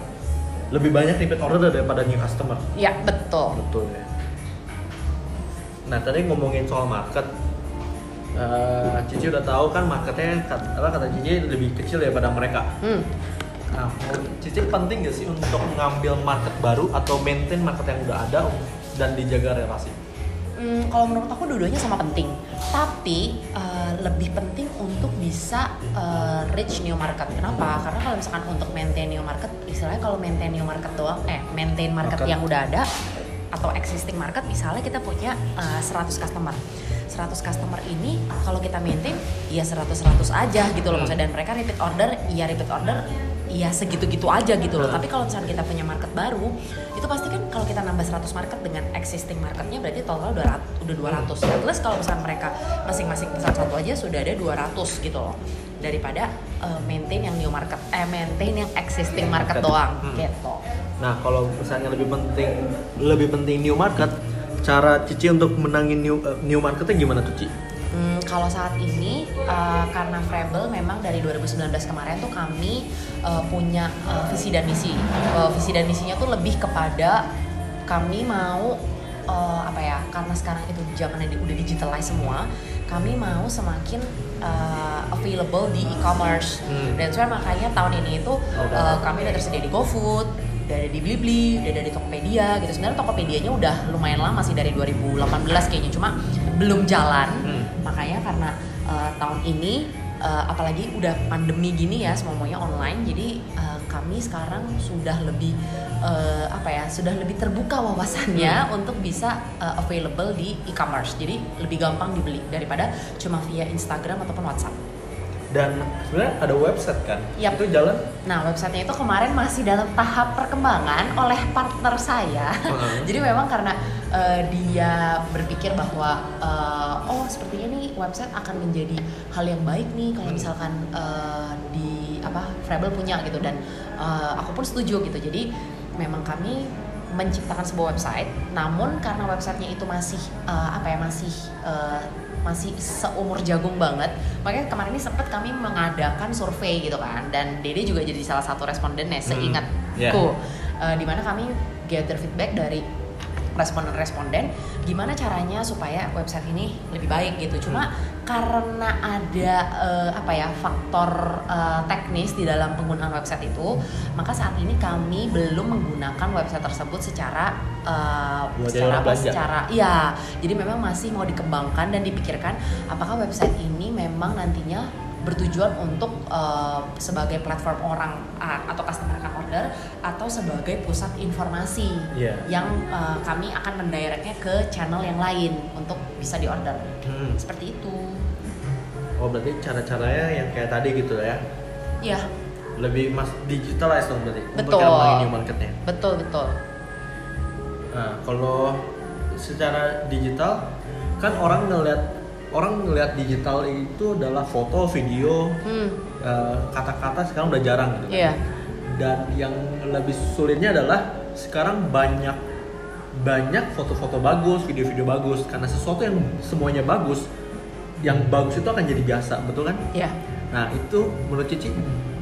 lebih banyak repeat order daripada new customer. ya betul Betul ya. Nah tadi ngomongin soal market, eh, Cici udah tahu kan marketnya apa kata Cici lebih kecil daripada mereka. hmm. Nah, Cici penting gak sih untuk ngambil market baru atau maintain market yang udah ada dan dijaga relasi? Hmm, kalau menurut aku dua-duanya sama penting, tapi uh, lebih penting untuk bisa uh, reach new market. Kenapa? Karena kalau misalkan untuk maintain new market, istilahnya kalau maintain new market doang, eh maintain market, Market. yang udah ada atau existing market, misalnya kita punya uh, 100 customer. 100 customer ini kalau kita maintain ya 100-100 aja gitu loh Hmm. maksudnya dan mereka repeat order, ya repeat order ya segitu-gitu aja gitu loh. Hmm. Tapi kalau misalnya kita punya market baru, itu pasti kan kalau kita nambah 100 market dengan existing marketnya berarti total udah rat- udah 200. At least kalau misalnya mereka masing-masing pesan satu aja sudah ada 200 gitu loh. Daripada uh, maintain yang new market, eh maintain yang existing market Market. doang Hmm. gitu. Nah, kalau misalnya lebih penting lebih penting new market, cara Cici untuk menangin new eh, new marketnya gimana tuh Ci? Hmm, kalau saat ini uh, karena Freble memang dari 2019 kemarin tuh kami uh, punya uh, visi dan misi. Uh, visi dan misinya tuh lebih kepada kami mau uh, apa ya? Karena sekarang itu zamannya di- udah digitalize semua, kami mau semakin uh, available di e-commerce. Hmm. Dan soalnya makanya tahun ini itu uh, kami udah tersedia di GoFood, udah ada di Blibli, udah ada di Tokopedia gitu. Sebenarnya Tokopedianya udah lumayan lama sih dari 2018 kayaknya, cuma belum jalan Hmm. makanya karena uh, tahun ini uh, apalagi udah pandemi gini ya semuanya online jadi uh, kami sekarang sudah lebih uh, apa ya sudah lebih terbuka wawasannya untuk bisa uh, available di e-commerce jadi lebih gampang dibeli daripada cuma via Instagram ataupun WhatsApp. Dan sebenarnya ada website kan? Yap. Itu jalan Nah websitenya itu kemarin masih dalam tahap perkembangan oleh partner saya. Heeh. Jadi memang karena uh, dia berpikir bahwa uh, oh sepertinya nih website akan menjadi hal yang baik nih kalau misalkan uh, di apa Freble punya gitu dan uh, aku pun setuju gitu. Jadi memang kami menciptakan sebuah website, namun karena websitenya itu masih uh, apa ya masih uh, masih seumur jagung banget makanya kemarin ini sempat kami mengadakan survei gitu kan dan Dede juga jadi salah satu respondennya seingatku yeah. Eh, di mana kami gather feedback dari responden-responden gimana caranya supaya website ini lebih baik gitu. Cuma karena ada eh, apa ya faktor eh, teknis di dalam penggunaan website itu maka saat ini kami belum menggunakan website tersebut secara Buat jadi secara apa secara iya. Jadi memang masih mau dikembangkan dan dipikirkan apakah website ini memang nantinya bertujuan untuk eh, sebagai platform orang uh, atau customer akan order atau sebagai pusat informasi Iya. yang uh, kami akan mendirectnya ke channel yang lain untuk bisa diorder Hmm. seperti itu Oh berarti cara-caranya yang kayak tadi gitu ya? ya Lebih mas digitalize dong berarti untuk Betul. menangin new marketnya. betul betul Nah, kalau secara digital kan orang ngelihat orang ngelihat digital itu adalah foto, video, hmm eh, kata-kata sekarang udah jarang gitu. kan. Iya. Dan yang lebih sulitnya adalah sekarang banyak banyak foto-foto bagus, video-video bagus karena sesuatu yang semuanya bagus, yang bagus itu akan jadi biasa, betul kan? ya Nah itu menurut Cici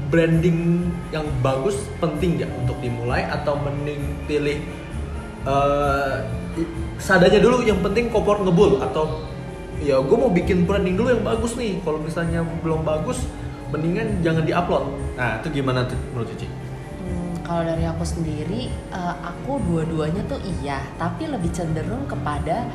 branding yang bagus penting nggak untuk dimulai atau mending pilih eh i- seadanya dulu yang penting kompor ngebul atau ya gue mau bikin branding dulu yang bagus nih kalau misalnya belum bagus mendingan jangan diupload nah itu gimana tuh menurut Cici? Hmm, kalau dari aku sendiri, eh, aku dua-duanya tuh iya, tapi lebih cenderung kepada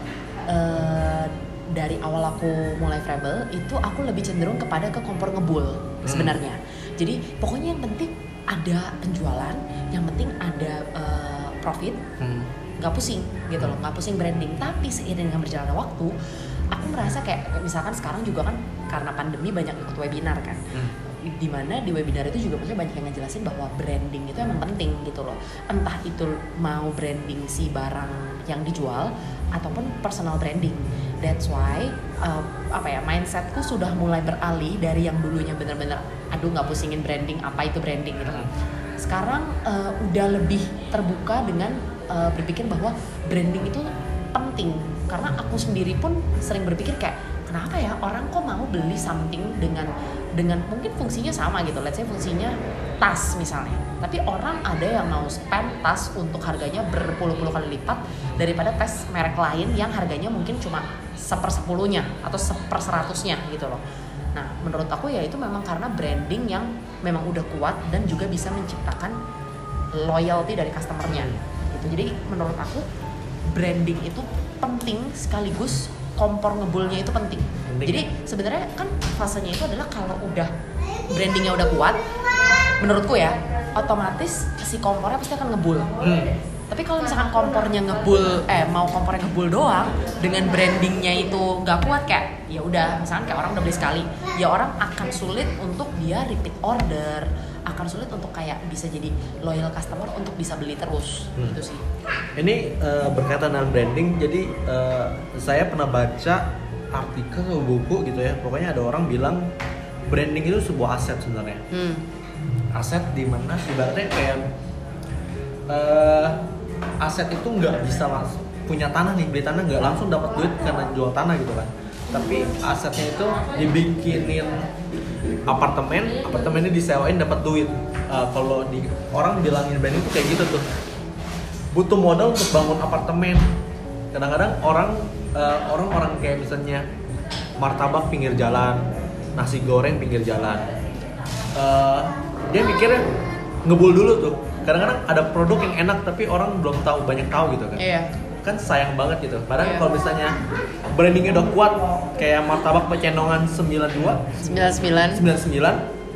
eh, dari awal aku mulai Freble itu aku lebih cenderung kepada ke kompor ngebul sebenarnya. Jadi pokoknya yang penting ada penjualan, yang penting ada eh, profit, Hmm. nggak pusing gitu loh, nggak pusing branding. Tapi seiring dengan berjalannya waktu, aku merasa kayak misalkan sekarang juga kan karena pandemi banyak ikut webinar kan. Hmm. di mana di webinar itu juga maksudnya banyak yang ngejelasin bahwa branding itu emang penting gitu loh. Entah itu mau branding si barang yang dijual ataupun personal branding. That's why uh, apa ya mindsetku sudah mulai beralih dari yang dulunya bener-bener aduh nggak pusingin branding apa itu branding? gitu kan. Sekarang eh, udah lebih terbuka dengan eh, berpikir bahwa branding itu penting karena aku sendiri pun sering berpikir kayak kenapa ya orang kok mau beli something dengan dengan mungkin fungsinya sama gitu. Let's say fungsinya tas misalnya. Tapi orang ada yang mau spend tas untuk harganya berpuluh-puluh kali lipat daripada tas merek lain yang harganya mungkin cuma sepersepuluhnya atau seperseratusnya gitu loh. Nah menurut aku ya itu memang karena branding yang memang udah kuat dan juga bisa menciptakan loyalty dari customernya. Gitu. Jadi menurut aku branding itu penting sekaligus kompor ngebulnya itu penting. Penting. Jadi sebenarnya kan fasenya itu adalah kalau udah brandingnya udah kuat, menurutku ya otomatis si kompornya pasti akan ngebul. Hmm. Tapi kalau misalkan kompornya ngebul, eh mau kompornya ngebul doang dengan brandingnya itu nggak kuat kayak ya udah misalkan kayak orang udah beli sekali, ya orang akan sulit untuk dia repeat order, akan sulit untuk kayak bisa jadi loyal customer untuk bisa beli terus Hmm. gitu sih. Ini eh, berkaitan dengan branding, jadi eh, saya pernah baca artikel atau buku gitu ya. Pokoknya ada orang bilang branding itu sebuah aset sebenarnya. Hmm. Aset di mana ibaratnya kayak eh, aset itu nggak bisa langsung punya tanah nih beli tanah nggak langsung dapat duit karena jual tanah gitu kan. Tapi asetnya itu dibikinin apartemen, apartemennya disewain dapat duit. Eh, kalau di orang bilangin branding itu kayak gitu tuh. Butuh modal untuk bangun apartemen. Kadang-kadang orang eh, orang-orang kayak misalnya martabak pinggir jalan nasi goreng pinggir jalan. Eh, dia mikirnya ngebul dulu tuh. Kadang-kadang ada produk yang enak tapi orang belum tahu banyak tahu gitu kan. Iya. Kan sayang banget gitu padahal Iya. kalau misalnya brandingnya udah kuat kayak martabak pecendongan 92 99 99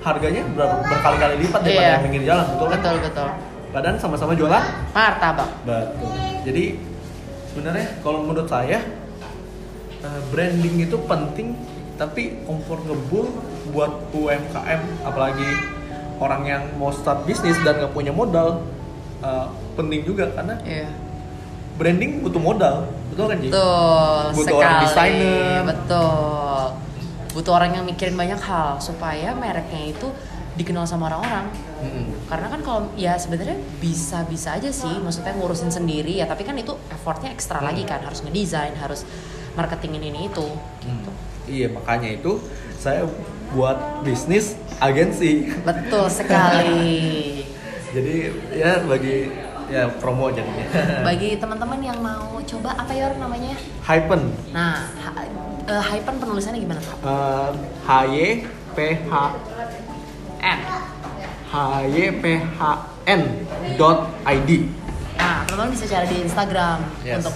harganya ber- berkali-kali lipat daripada Iya. yang pinggir jalan betul kan betul betul padahal sama-sama jualan martabak Betul. Jadi sebenarnya kalau menurut saya eh, branding itu penting tapi kompor ngebul buat UMKM apalagi orang yang mau start bisnis dan nggak punya modal eh, penting juga karena iya branding butuh modal betul kan Ji? betul Butuh sekali orang desainer. betul butuh orang yang mikirin banyak hal supaya mereknya itu dikenal sama orang-orang Mm-mm. karena kan kalau ya sebenarnya bisa bisa aja sih maksudnya ngurusin sendiri ya tapi kan itu effortnya ekstra lagi kan harus ngedesain harus marketingin ini itu gitu Iya makanya itu saya buat bisnis agensi. betul sekali Jadi ya bagi ya promo jadinya. bagi teman-teman yang mau coba apa ya namanya Hypen. nah hypen penulisannya gimana tuh Eh, H Y P H N H Y P H N dot ID. Nah, teman-teman bisa cari di Instagram Yes. untuk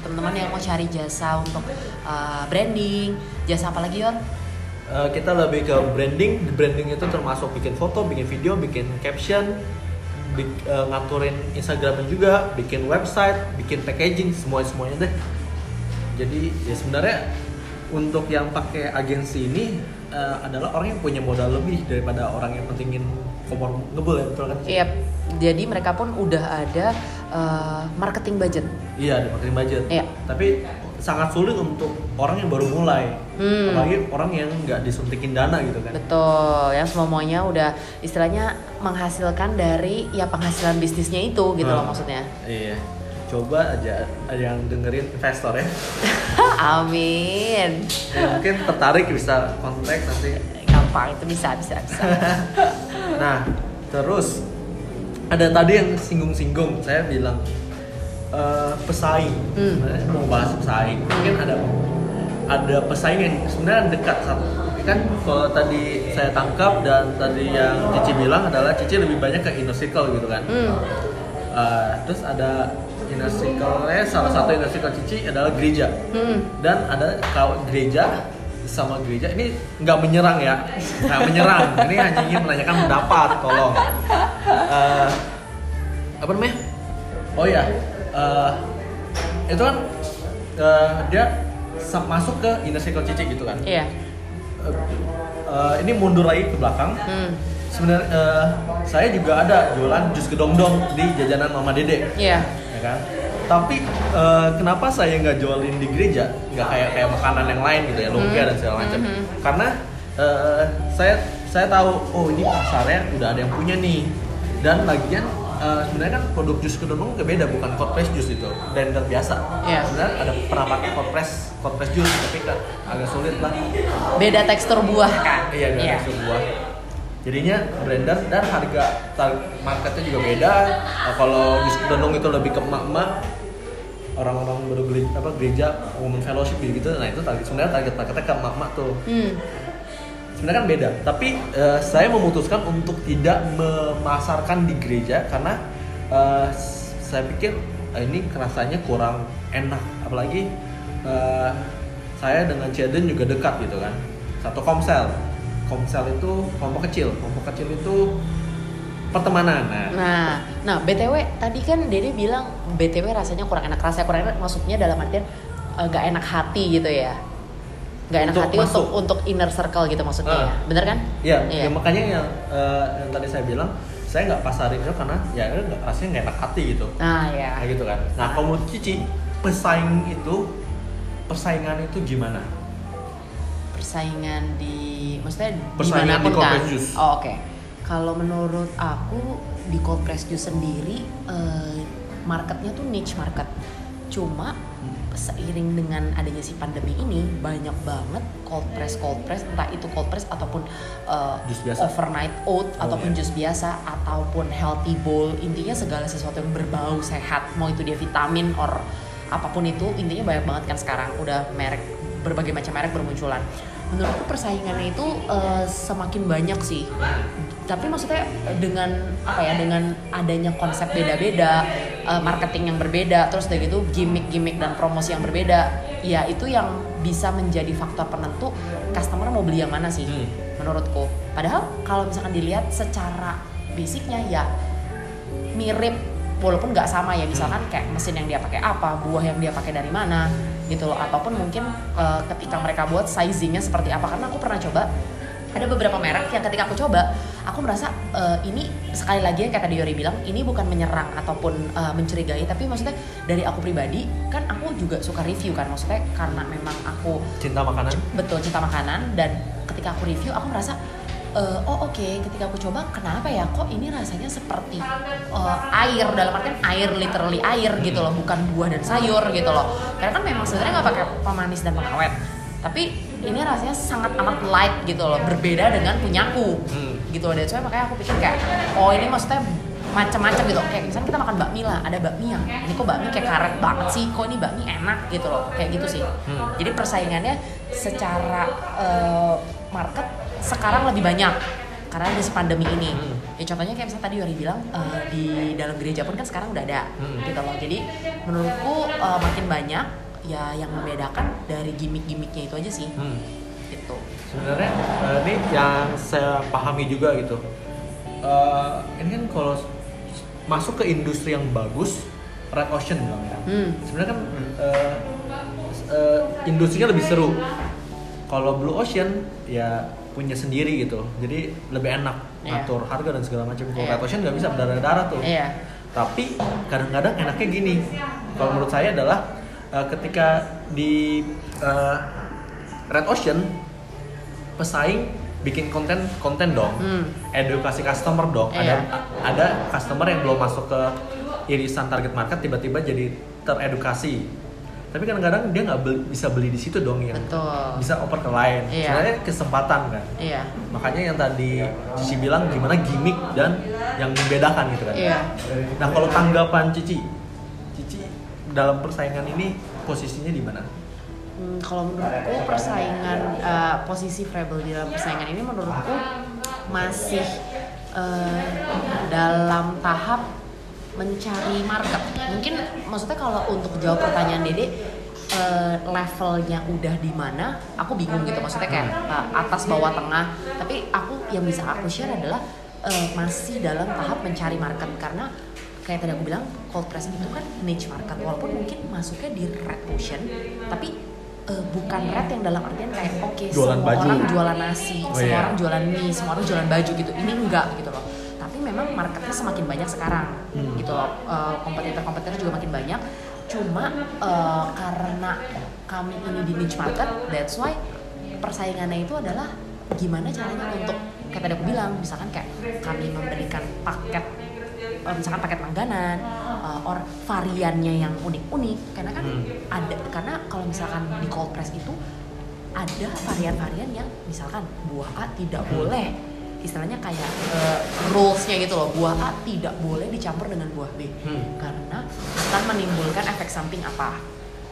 teman-teman yang mau cari jasa untuk uh, branding, jasa apa lagi Yor? Eh, kita lebih ke branding. Di branding itu termasuk bikin foto, bikin video, bikin caption, bik- eh, ngaturin Instagramnya juga, bikin website, bikin packaging, semua semuanya deh. Jadi ya sebenarnya untuk yang pakai agensi ini eh, adalah orang yang punya modal lebih daripada orang yang pentingin komor ngebul ya betul kan? Iya, jadi mereka pun udah ada uh, marketing budget. Iya, ada marketing budget. Iya. Tapi sangat sulit untuk orang yang baru mulai. Hmm. Apalagi orang yang nggak disuntikin dana gitu kan. Betul, yang semuanya udah istilahnya menghasilkan dari ya penghasilan bisnisnya itu gitu loh Hmm. maksudnya. Iya. Coba aja ada yang dengerin investor ya. Amin. Ya, mungkin tertarik bisa kontak nanti. Gampang itu bisa bisa bisa. Nah, terus ada tadi yang singgung-singgung. Saya bilang eh, pesaing. Hmm. Sebenarnya mau bahas pesaing. Mungkin ada ada pesaing yang sebenarnya dekat satu. Kan kalau tadi saya tangkap dan tadi yang Cici bilang adalah Cici lebih banyak ke inner circle gitu kan. Hmm. Uh, terus ada inner circle-nya salah satu inner circle Cici adalah gereja Hmm. dan ada kalau gereja sama gereja ini nggak menyerang ya nggak menyerang ini hanya ingin menanyakan pendapat tolong Uh, apa namanya oh ya uh, itu kan uh, dia masuk ke inner circle Cici gitu kan Iya. Uh, uh, ini mundur lagi ke belakang Hmm. sebenarnya uh, saya juga ada jualan jus gedong-dong di jajanan Mama Dede Iya. ya kan tapi eh, kenapa saya nggak jualin di gereja nggak kayak kayak makanan yang lain gitu ya lumpia dan segala macam Mhm. karena eh, saya saya tahu oh ini pasarnya udah ada yang punya nih dan lagian eh, sebenarnya kan produk jus kedonong juga beda bukan cold press jus itu. Blender biasa. Iya. sebenarnya ada pernah pakai cold press cold press jus tapi kan agak sulit lah. Beda tekstur buah. Kan iya beda tekstur buah. Jadinya blender dan harga marketnya juga beda. Eh, kalau jus kedonong itu lebih ke emak-emak. Orang-orang baru gereja, apa gereja women fellowship gitu nah itu target sebenarnya target marketnya ke emak-emak tuh. Hmm. Sebenarnya kan beda tapi eh, saya memutuskan untuk tidak memasarkan di gereja karena s- saya pikir eh, ini rasanya kurang enak apalagi eh, saya dengan Ceden juga dekat gitu kan satu komsel komsel itu kelompok kecil kelompok kecil itu pertemanan nah Nah, nah BTW tadi kan Dede bilang BTW rasanya kurang enak. Rasanya kurang enak maksudnya dalam artian nggak enak hati gitu ya. Nggak enak hati masuk. untuk untuk inner circle gitu maksudnya Ah. ya. Bener kan? ya, Iya. ya makanya yang, eh, yang tadi saya bilang saya nggak pasarin itu karena ya nggak- rasanya nggak enak hati gitu Nah, ya. kayak gitu kan nah kalau menurut Cici pesaing itu persaingan itu gimana Persaingan di maksudnya Persaingan di mana pun di kan. juice. Oh, oke. Kalau menurut aku di cold press juice sendiri eh, marketnya tuh niche market. Cuma seiring dengan adanya si pandemi ini banyak banget cold press cold press entah itu cold press ataupun Jus biasa. overnight oat Oh, ataupun iya. jus biasa ataupun healthy bowl intinya segala sesuatu yang berbau sehat mau itu dia vitamin or apa pun itu intinya banyak banget kan sekarang udah merek berbagai macam merek bermunculan menurutku persaingannya itu eh, semakin banyak sih tapi maksudnya dengan apa ya dengan adanya konsep beda-beda eh, marketing yang berbeda terus dari itu gimmick-gimmick dan promosi yang berbeda ya itu yang bisa menjadi faktor penentu customer mau beli yang mana sih Hmm. menurutku. Padahal kalau misalkan dilihat secara basicnya ya mirip walaupun nggak sama ya. Misalkan kayak mesin yang dia pakai apa buah yang dia pakai dari mana gitu loh. Ataupun mungkin eh, ketika mereka buat sizingnya seperti apa. Karena aku pernah coba ada beberapa merek yang ketika aku coba aku merasa eh, ini sekali lagi yang kayak tadi Yori bilang ini bukan menyerang ataupun eh, mencurigai tapi maksudnya dari aku pribadi kan aku juga suka review kan maksudnya karena memang aku cinta makanan. Betul cinta makanan dan ketika aku review aku merasa eh, oh oke ketika aku coba kenapa ya kok ini rasanya seperti eh, air dalam artian air literally air gitu loh bukan buah dan sayur gitu loh. Karena kan memang sebenarnya nggak pakai pemanis dan pengawet tapi ini rasanya sangat amat light gitu loh berbeda dengan punyaku. Hmm. Gitu loh dan soalnya makanya aku pikir kayak oh ini maksudnya macam-macam gitu kayak misalnya kita makan bakmi lah ada bakmi yang ini kok bakmi kayak karet banget sih kok ini bakmi enak gitu loh kayak gitu sih Hmm. jadi persaingannya secara eh, market sekarang lebih banyak karena si pandemi ini Hmm. ya contohnya kayak misalnya tadi Yori bilang eh, di dalam gereja pun kan sekarang udah ada Hmm. gitu loh jadi menurutku eh, makin banyak ya yang membedakan dari gimmick-gimmicknya itu aja sih Hmm. Sebenarnya eh, ini yang saya pahami juga gitu. Eh, ini kan kalau masuk ke industri yang bagus red ocean bilang ya. Hmm. sebenarnya kan eh, eh, industrinya lebih seru. Kalau blue ocean ya punya sendiri gitu. Jadi lebih enak Iya. ngatur harga dan segala macam. Kalau Iya. red ocean nggak bisa berdarah-darah tuh. Iya. Tapi kadang-kadang enaknya gini. Kalau menurut saya adalah eh, ketika di eh, red ocean pesaing bikin konten konten dong. Hmm. edukasi customer dong. Iya. ada ada customer yang belum masuk ke irisan target market tiba-tiba jadi teredukasi. Tapi kadang-kadang dia nggak beli- bisa beli di situ dong yang betul. bisa oper ke lain. Iya. sebenarnya kesempatan kan. Iya. Makanya yang tadi Cici bilang gimana gimmick dan yang membedakan gitu kan. Iya. Nah kalau tanggapan Cici Cici dalam persaingan ini posisinya di mana Hmm, kalau menurutku persaingan eh, posisi Frebel di dalam persaingan ini menurutku masih eh, dalam tahap mencari market. Mungkin maksudnya kalau untuk jawab pertanyaan Dede eh, levelnya udah di mana, aku bingung gitu. Maksudnya kayak eh, atas bawah tengah. Tapi aku yang bisa aku share adalah eh, masih dalam tahap mencari market karena kayak tadi aku bilang cold press itu kan niche market walaupun mungkin masuknya di red ocean tapi eh, bukan red yang dalam artian kayak oke Jualan semua baju. orang jualan nasi Oh, semua iya. orang jualan mie semua orang jualan baju gitu ini enggak gitu loh tapi memang marketnya semakin banyak sekarang Hmm. gitu loh Eh, kompetitor-kompetitor juga makin banyak cuma eh, karena kami ini di niche market that's why persaingannya itu adalah gimana caranya untuk kayak tadi aku bilang misalkan kayak kami memberikan paket uh, misalkan paket langganan uh, or variannya yang unik-unik karena kan Hmm. ada karena kalau misalkan di cold press itu ada varian-varian yang misalkan buah A tidak Hmm. boleh istilahnya kayak uh, rulesnya gitu loh buah A tidak boleh dicampur dengan buah B Hmm. karena akan menimbulkan efek samping apa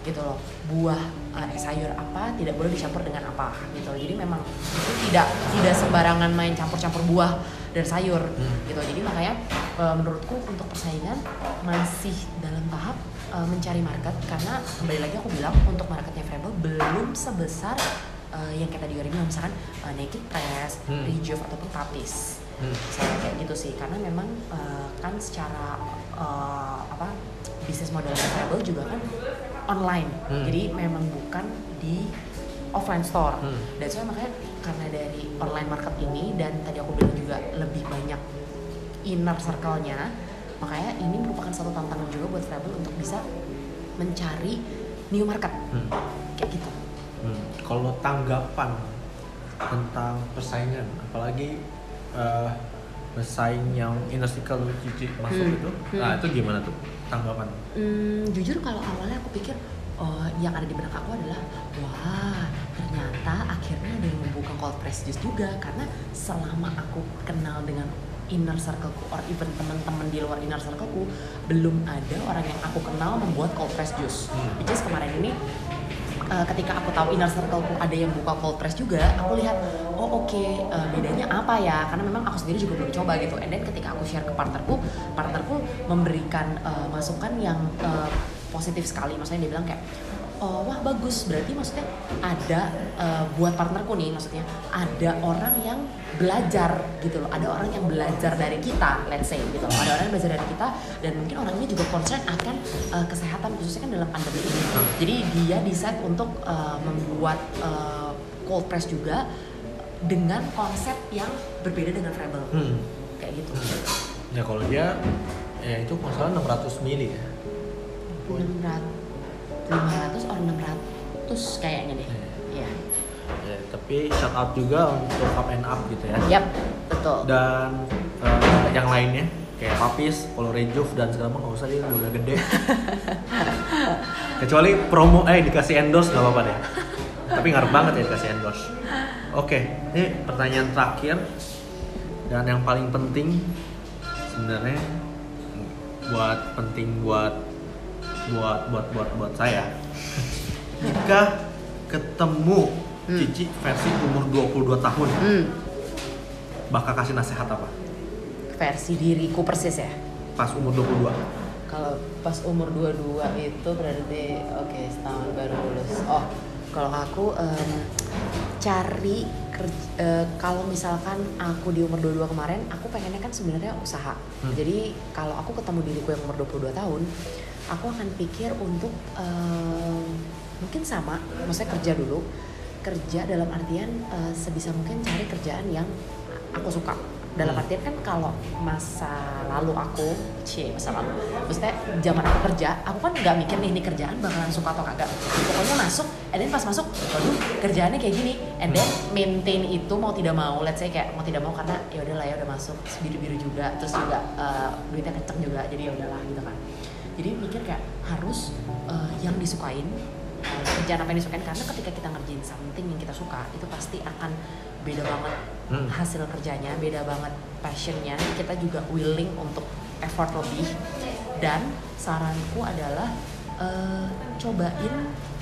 gitu loh buah uh, sayur apa tidak boleh dicampur dengan apa gitu loh jadi memang itu tidak tidak sembarangan main campur-campur buah dan sayur Hmm. gitu jadi makanya uh, menurutku untuk persaingan masih dalam tahap uh, mencari market karena kembali lagi aku bilang untuk marketnya Frable belum sebesar uh, yang kita di bilang misalkan uh, Naked Press, Hmm. Rejuve ataupun Tapis Hmm. saya kayak gitu sih karena memang uh, kan secara uh, apa bisnis model travel juga kan online Hmm. jadi memang bukan di offline store Hmm. dan saya makanya karena dari online market ini dan tadi aku bilang juga lebih banyak inner circle-nya makanya ini merupakan satu tantangan juga buat travel untuk bisa mencari new market Hmm. kayak gitu Hmm. Kalau tanggapan tentang persaingan, apalagi eh, bersaing yang inner circle masuk Hmm. itu, Hmm. nah itu gimana tuh tanggapan? Hmm, jujur kalau awalnya aku pikir oh, yang ada di benak aku adalah wah ternyata akhirnya ada yang membuka cold press juice juga. Karena selama aku kenal dengan inner circleku or even teman-teman di luar inner circleku belum ada orang yang aku kenal membuat cold press juice Hmm. which is kemarin ini uh, ketika aku tahu inner circleku ada yang buka cold press juga aku lihat oh oke uh, bedanya apa ya? Karena memang aku sendiri juga belum coba gitu. And then ketika aku share ke partnerku partnerku memberikan uh, masukan yang uh, positif sekali. Maksudnya dia bilang kayak oh wah bagus. Berarti maksudnya ada uh, buat partnerku nih maksudnya ada orang yang belajar gitu loh. Ada orang yang belajar dari kita let's say gitu loh. Ada orang yang belajar dari kita dan mungkin orang ini juga concern akan uh, kesehatan khususnya kan dalam pandemi ini. Jadi dia decide untuk uh, membuat uh, cold press juga dengan konsep yang berbeda dengan Rebel. Hmm. kayak gitu. Ya kalau dia, ya itu kalau salah 600 mili ya. 600 500 or 600 kayaknya deh Iya. Ya, tapi shout out juga untuk up and up gitu ya. Yap, betul. Dan eh, yang lainnya kayak Papis, Polo Rejuve dan segala macam nggak usah dia udah gede. Kecuali promo eh dikasih endorse nggak apa-apa deh. Tapi ngaruh banget ya dikasih endorse. Oke, ini pertanyaan terakhir dan yang paling penting sebenarnya buat penting buat buat buat buat buat saya. Jika ketemu Hmm. Cici versi umur 22 tahun, Hmm, bakal kasih nasihat apa? versi diriku persis ya. Pas umur 22. Kalau pas umur 22 itu berarti oke setahun baru lulus. Oh, kalau aku em, cari kerja, eh, kalau misalkan aku di umur 22 kemarin, aku pengennya kan sebenarnya usaha. Hmm. Jadi kalau aku ketemu diriku yang umur 22 tahun, aku akan pikir untuk em, mungkin sama, maksudnya kerja dulu. Kerja dalam artian eh, sebisa mungkin cari kerjaan yang aku suka. Dalam Hmm. artian kan kalau masa lalu aku cie masa lalu maksudnya zaman aku kerja aku kan nggak mikir nih ini kerjaan bakalan suka atau kagak. Pokoknya masuk and then pas masuk waduh kerjaannya kayak gini. And then maintain itu mau tidak mau let's say kayak mau tidak mau karena ya udahlah ya udah masuk biru biru juga. Terus juga eh, duitnya kenceng juga jadi ya udahlah gitu kan jadi mikir kayak harus eh, yang disukain eh, kerjaan apa yang disukain karena ketika kita ngerjain something yang kita suka itu pasti akan beda banget Hmm. hasil kerjanya beda banget passionnya kita juga willing untuk effort lebih dan saranku adalah eh, cobain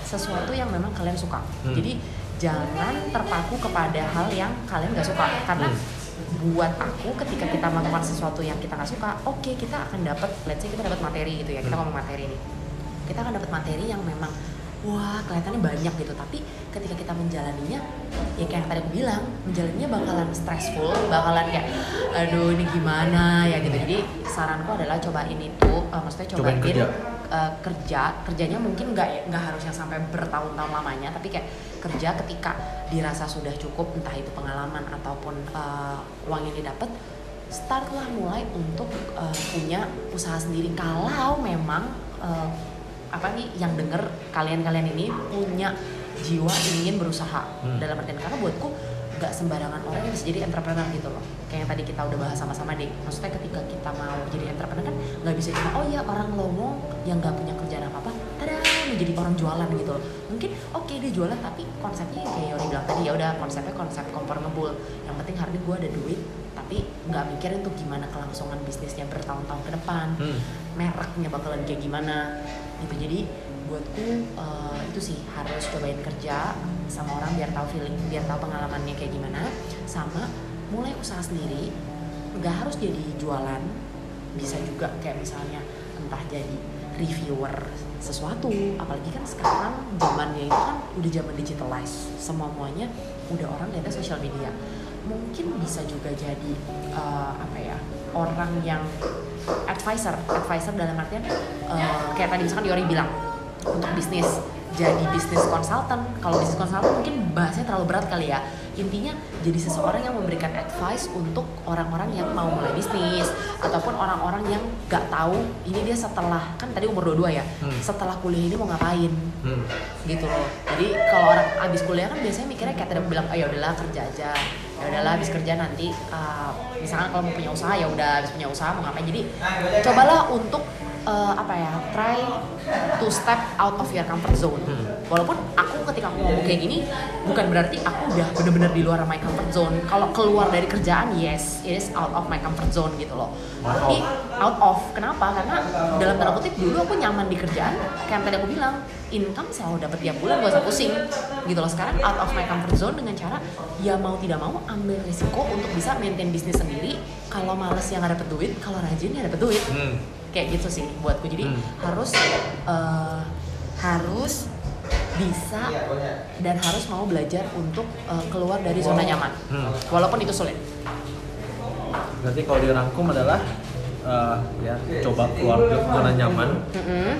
sesuatu yang memang kalian suka Hmm. jadi jangan terpaku kepada hal yang kalian gak suka karena Hmm. Buat aku ketika kita melakukan sesuatu yang kita nggak suka oke kita akan dapat let's say kita dapat materi gitu ya kita Hmm. ngomong materi nih kita akan dapat materi yang memang wah kelihatannya banyak gitu. Tapi ketika kita menjalaninya ya kayak yang tadi aku bilang menjalaninya bakalan stressful bakalan kayak aduh ini gimana ya? gitu. Jadi saranku adalah cobain itu eh, maksudnya Cobain cobain, kerja. eh, kerja. Kerjanya mungkin nggak nggak harus yang sampai bertahun-tahun lamanya tapi kayak kerja ketika dirasa sudah cukup entah itu pengalaman ataupun eh, uang yang didapat startlah mulai untuk eh, punya usaha sendiri. Kalau memang apa nih yang denger kalian-kalian ini punya jiwa ingin berusaha Hmm. dalam artian karena buatku nggak sembarangan orang yang bisa jadi entrepreneur gitu loh. Kayak yang tadi kita udah bahas sama-sama deh. Maksudnya ketika kita mau jadi entrepreneur kan nggak bisa cuma oh ya orang ngomong yang nggak punya kerjaan apa apa tada menjadi orang jualan gitu loh. Mungkin oke dia jualan tapi konsepnya yang kayak Yori bilang tadi ya udah konsepnya konsep kompor ngebul yang penting hari ini gue ada duit tapi nggak mikirin tuh gimana kelangsungan bisnisnya bertahun-tahun ke depan Hmm. mereknya bakalan kayak gimana gitu. Jadi buatku eh, itu sih harus cobain kerja sama orang biar tahu feeling biar tahu pengalamannya kayak gimana. Sama mulai usaha sendiri. Nggak harus jadi jualan. Bisa juga kayak misalnya entah jadi reviewer sesuatu. Apalagi kan sekarang zamannya itu kan udah zaman digitalized semua muanya udah orang lihatnya sosial media. Mungkin bisa juga jadi eh, apa ya orang yang advisor. Advisor dalam artian eh, kayak tadi misalkan Yori bilang untuk bisnis jadi bisnis konsultan kalau bisnis konsultan mungkin bahasanya terlalu berat kali ya. Intinya jadi seseorang yang memberikan advice untuk orang-orang yang mau mulai bisnis ataupun orang-orang yang nggak tahu ini dia setelah kan tadi umur 22 ya Hmm. setelah kuliah ini mau ngapain Hmm. gitu loh. Jadi kalau orang abis kuliah kan biasanya mikirnya kayak tadi bilang oh ya udahlah kerja aja ya udahlah abis kerja nanti uh, misalkan kalau mau punya usaha ya udah abis punya usaha mau ngapain jadi cobalah untuk uh, apa ya try to step out of your comfort zone Hmm. Walaupun aku ketika aku ngomong kayak gini bukan berarti aku udah bener-bener di luar my comfort zone. Kalau keluar dari kerjaan yes it is out of my comfort zone gitu loh. Tapi out of kenapa? Karena dalam tanda kutip dulu aku nyaman di kerjaan kayak tadi aku bilang income selalu dapat tiap bulan gak usah pusing gitu loh. Sekarang out of my comfort zone dengan cara ya mau tidak mau ambil risiko untuk bisa maintain bisnis sendiri. Kalau males yang gak dapet duit kalau rajin ya dapet duit. Hmm. kayak gitu sih buatku. Jadi Hmm. harus eh, harus bisa dan harus mau belajar untuk eh, keluar dari zona nyaman Hmm. walaupun itu sulit Berarti kalau dirangkum adalah eh, ya coba keluar ke zona nyaman. Mm-mm.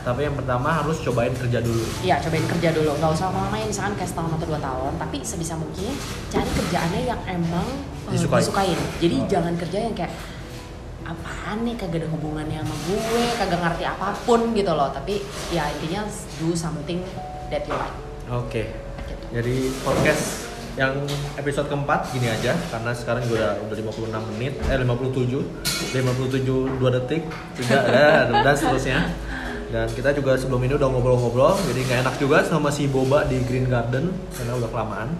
Tapi yang pertama harus cobain kerja dulu. Iya cobain kerja dulu nggak usah lama misalkan kayak setahun atau dua tahun tapi sebisa mungkin cari kerjaannya yang emang eh, Disukai. disukain jadi jangan kerja yang kayak apaan nih? Kagak ada hubungannya sama gue kagak ngerti apa pun gitu loh. Tapi ya intinya do something that you like. Oke. gitu. Jadi podcast yang episode keempat gini aja karena sekarang gue udah udah 56 menit eh 57 57 2 detik 3 dan, dan seterusnya dan kita juga sebelum ini udah ngobrol-ngobrol jadi nggak enak juga sama si Boba di Green Garden karena udah kelamaan.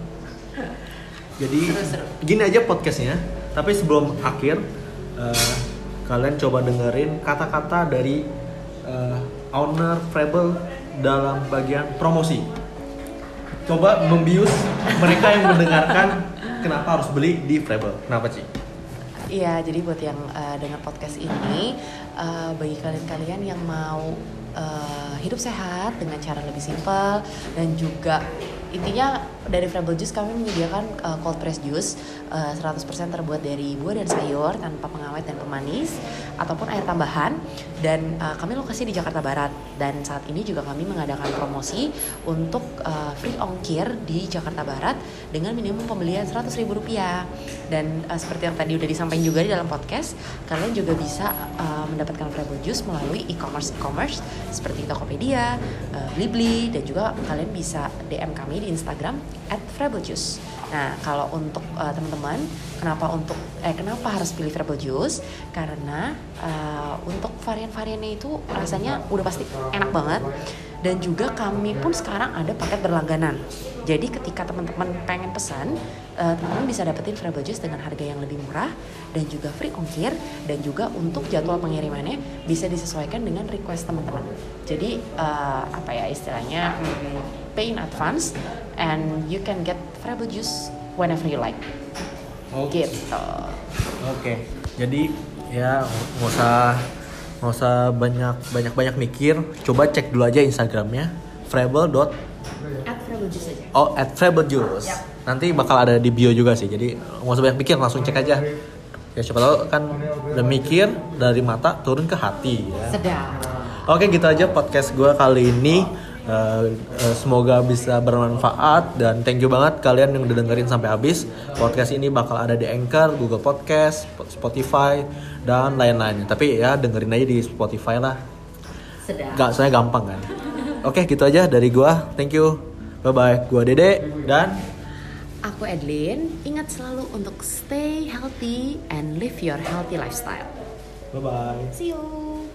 Jadi Seru-seru. gini aja podcastnya. Tapi sebelum akhir eh, kalian coba dengerin kata-kata dari eh, owner Treble dalam bagian promosi. Coba membius mereka yang mendengarkan kenapa harus beli di Treble kenapa sih Iya, jadi buat yang uh, dengar podcast ini, uh, bagi kalian-kalian yang mau uh, hidup sehat dengan cara lebih simpel dan juga intinya dari Frable Juice kami menyediakan uh, cold press juice uh, 100% terbuat dari buah dan sayur tanpa pengawet dan pemanis ataupun air tambahan. Dan uh, kami lokasi di Jakarta Barat. Dan saat ini juga kami mengadakan promosi untuk uh, free ongkir di Jakarta Barat dengan minimum pembelian Rp100.000 dan uh, seperti yang tadi udah disampaikan juga di dalam podcast kalian juga bisa uh, mendapatkan Frable Juice melalui e-commerce e-commerce seperti Tokopedia, uh, Blibli dan juga kalian bisa DM kami di Instagram @frablejuice. Nah, kalau untuk uh, teman-teman, kenapa untuk eh kenapa harus pilih Frable Juice? Karena uh, untuk varian-variannya itu rasanya udah pasti enak banget dan juga kami pun sekarang ada paket berlangganan. Jadi ketika teman-teman pengen pesan, eh, teman-teman bisa dapetin Frable Juice dengan harga yang lebih murah dan juga free ongkir dan juga untuk jadwal pengirimannya bisa disesuaikan dengan request teman-teman. Jadi eh, apa ya istilahnya pay in advance and you can get Frable Juice whenever you like. Oke. Gitu. Oke. Jadi ya nggak usah nggak usah banyak banyak banyak mikir. Coba cek dulu aja Instagramnya Frable dot oh at Frable Juice. Yap. Nanti bakal ada di bio juga sih. Jadi nggak usah banyak mikir, langsung cek aja. Ya siapa tahu kan udah mikir dari mata turun ke hati ya. Sedap. Oke gitu aja podcast gue kali ini Eh, eh, Semoga bisa bermanfaat Dan thank you banget kalian yang udah dengerin sampai habis Podcast ini bakal ada di Anchor, Google Podcast, Spotify Dan lain-lainnya Tapi ya dengerin aja di Spotify lah Sedap. Gak, soalnya gampang kan Oke gitu aja dari gua Thank you Bye-bye Gua Dede Dan Aku Edlin, ingat selalu untuk stay healthy and live your healthy lifestyle. Bye bye. See you.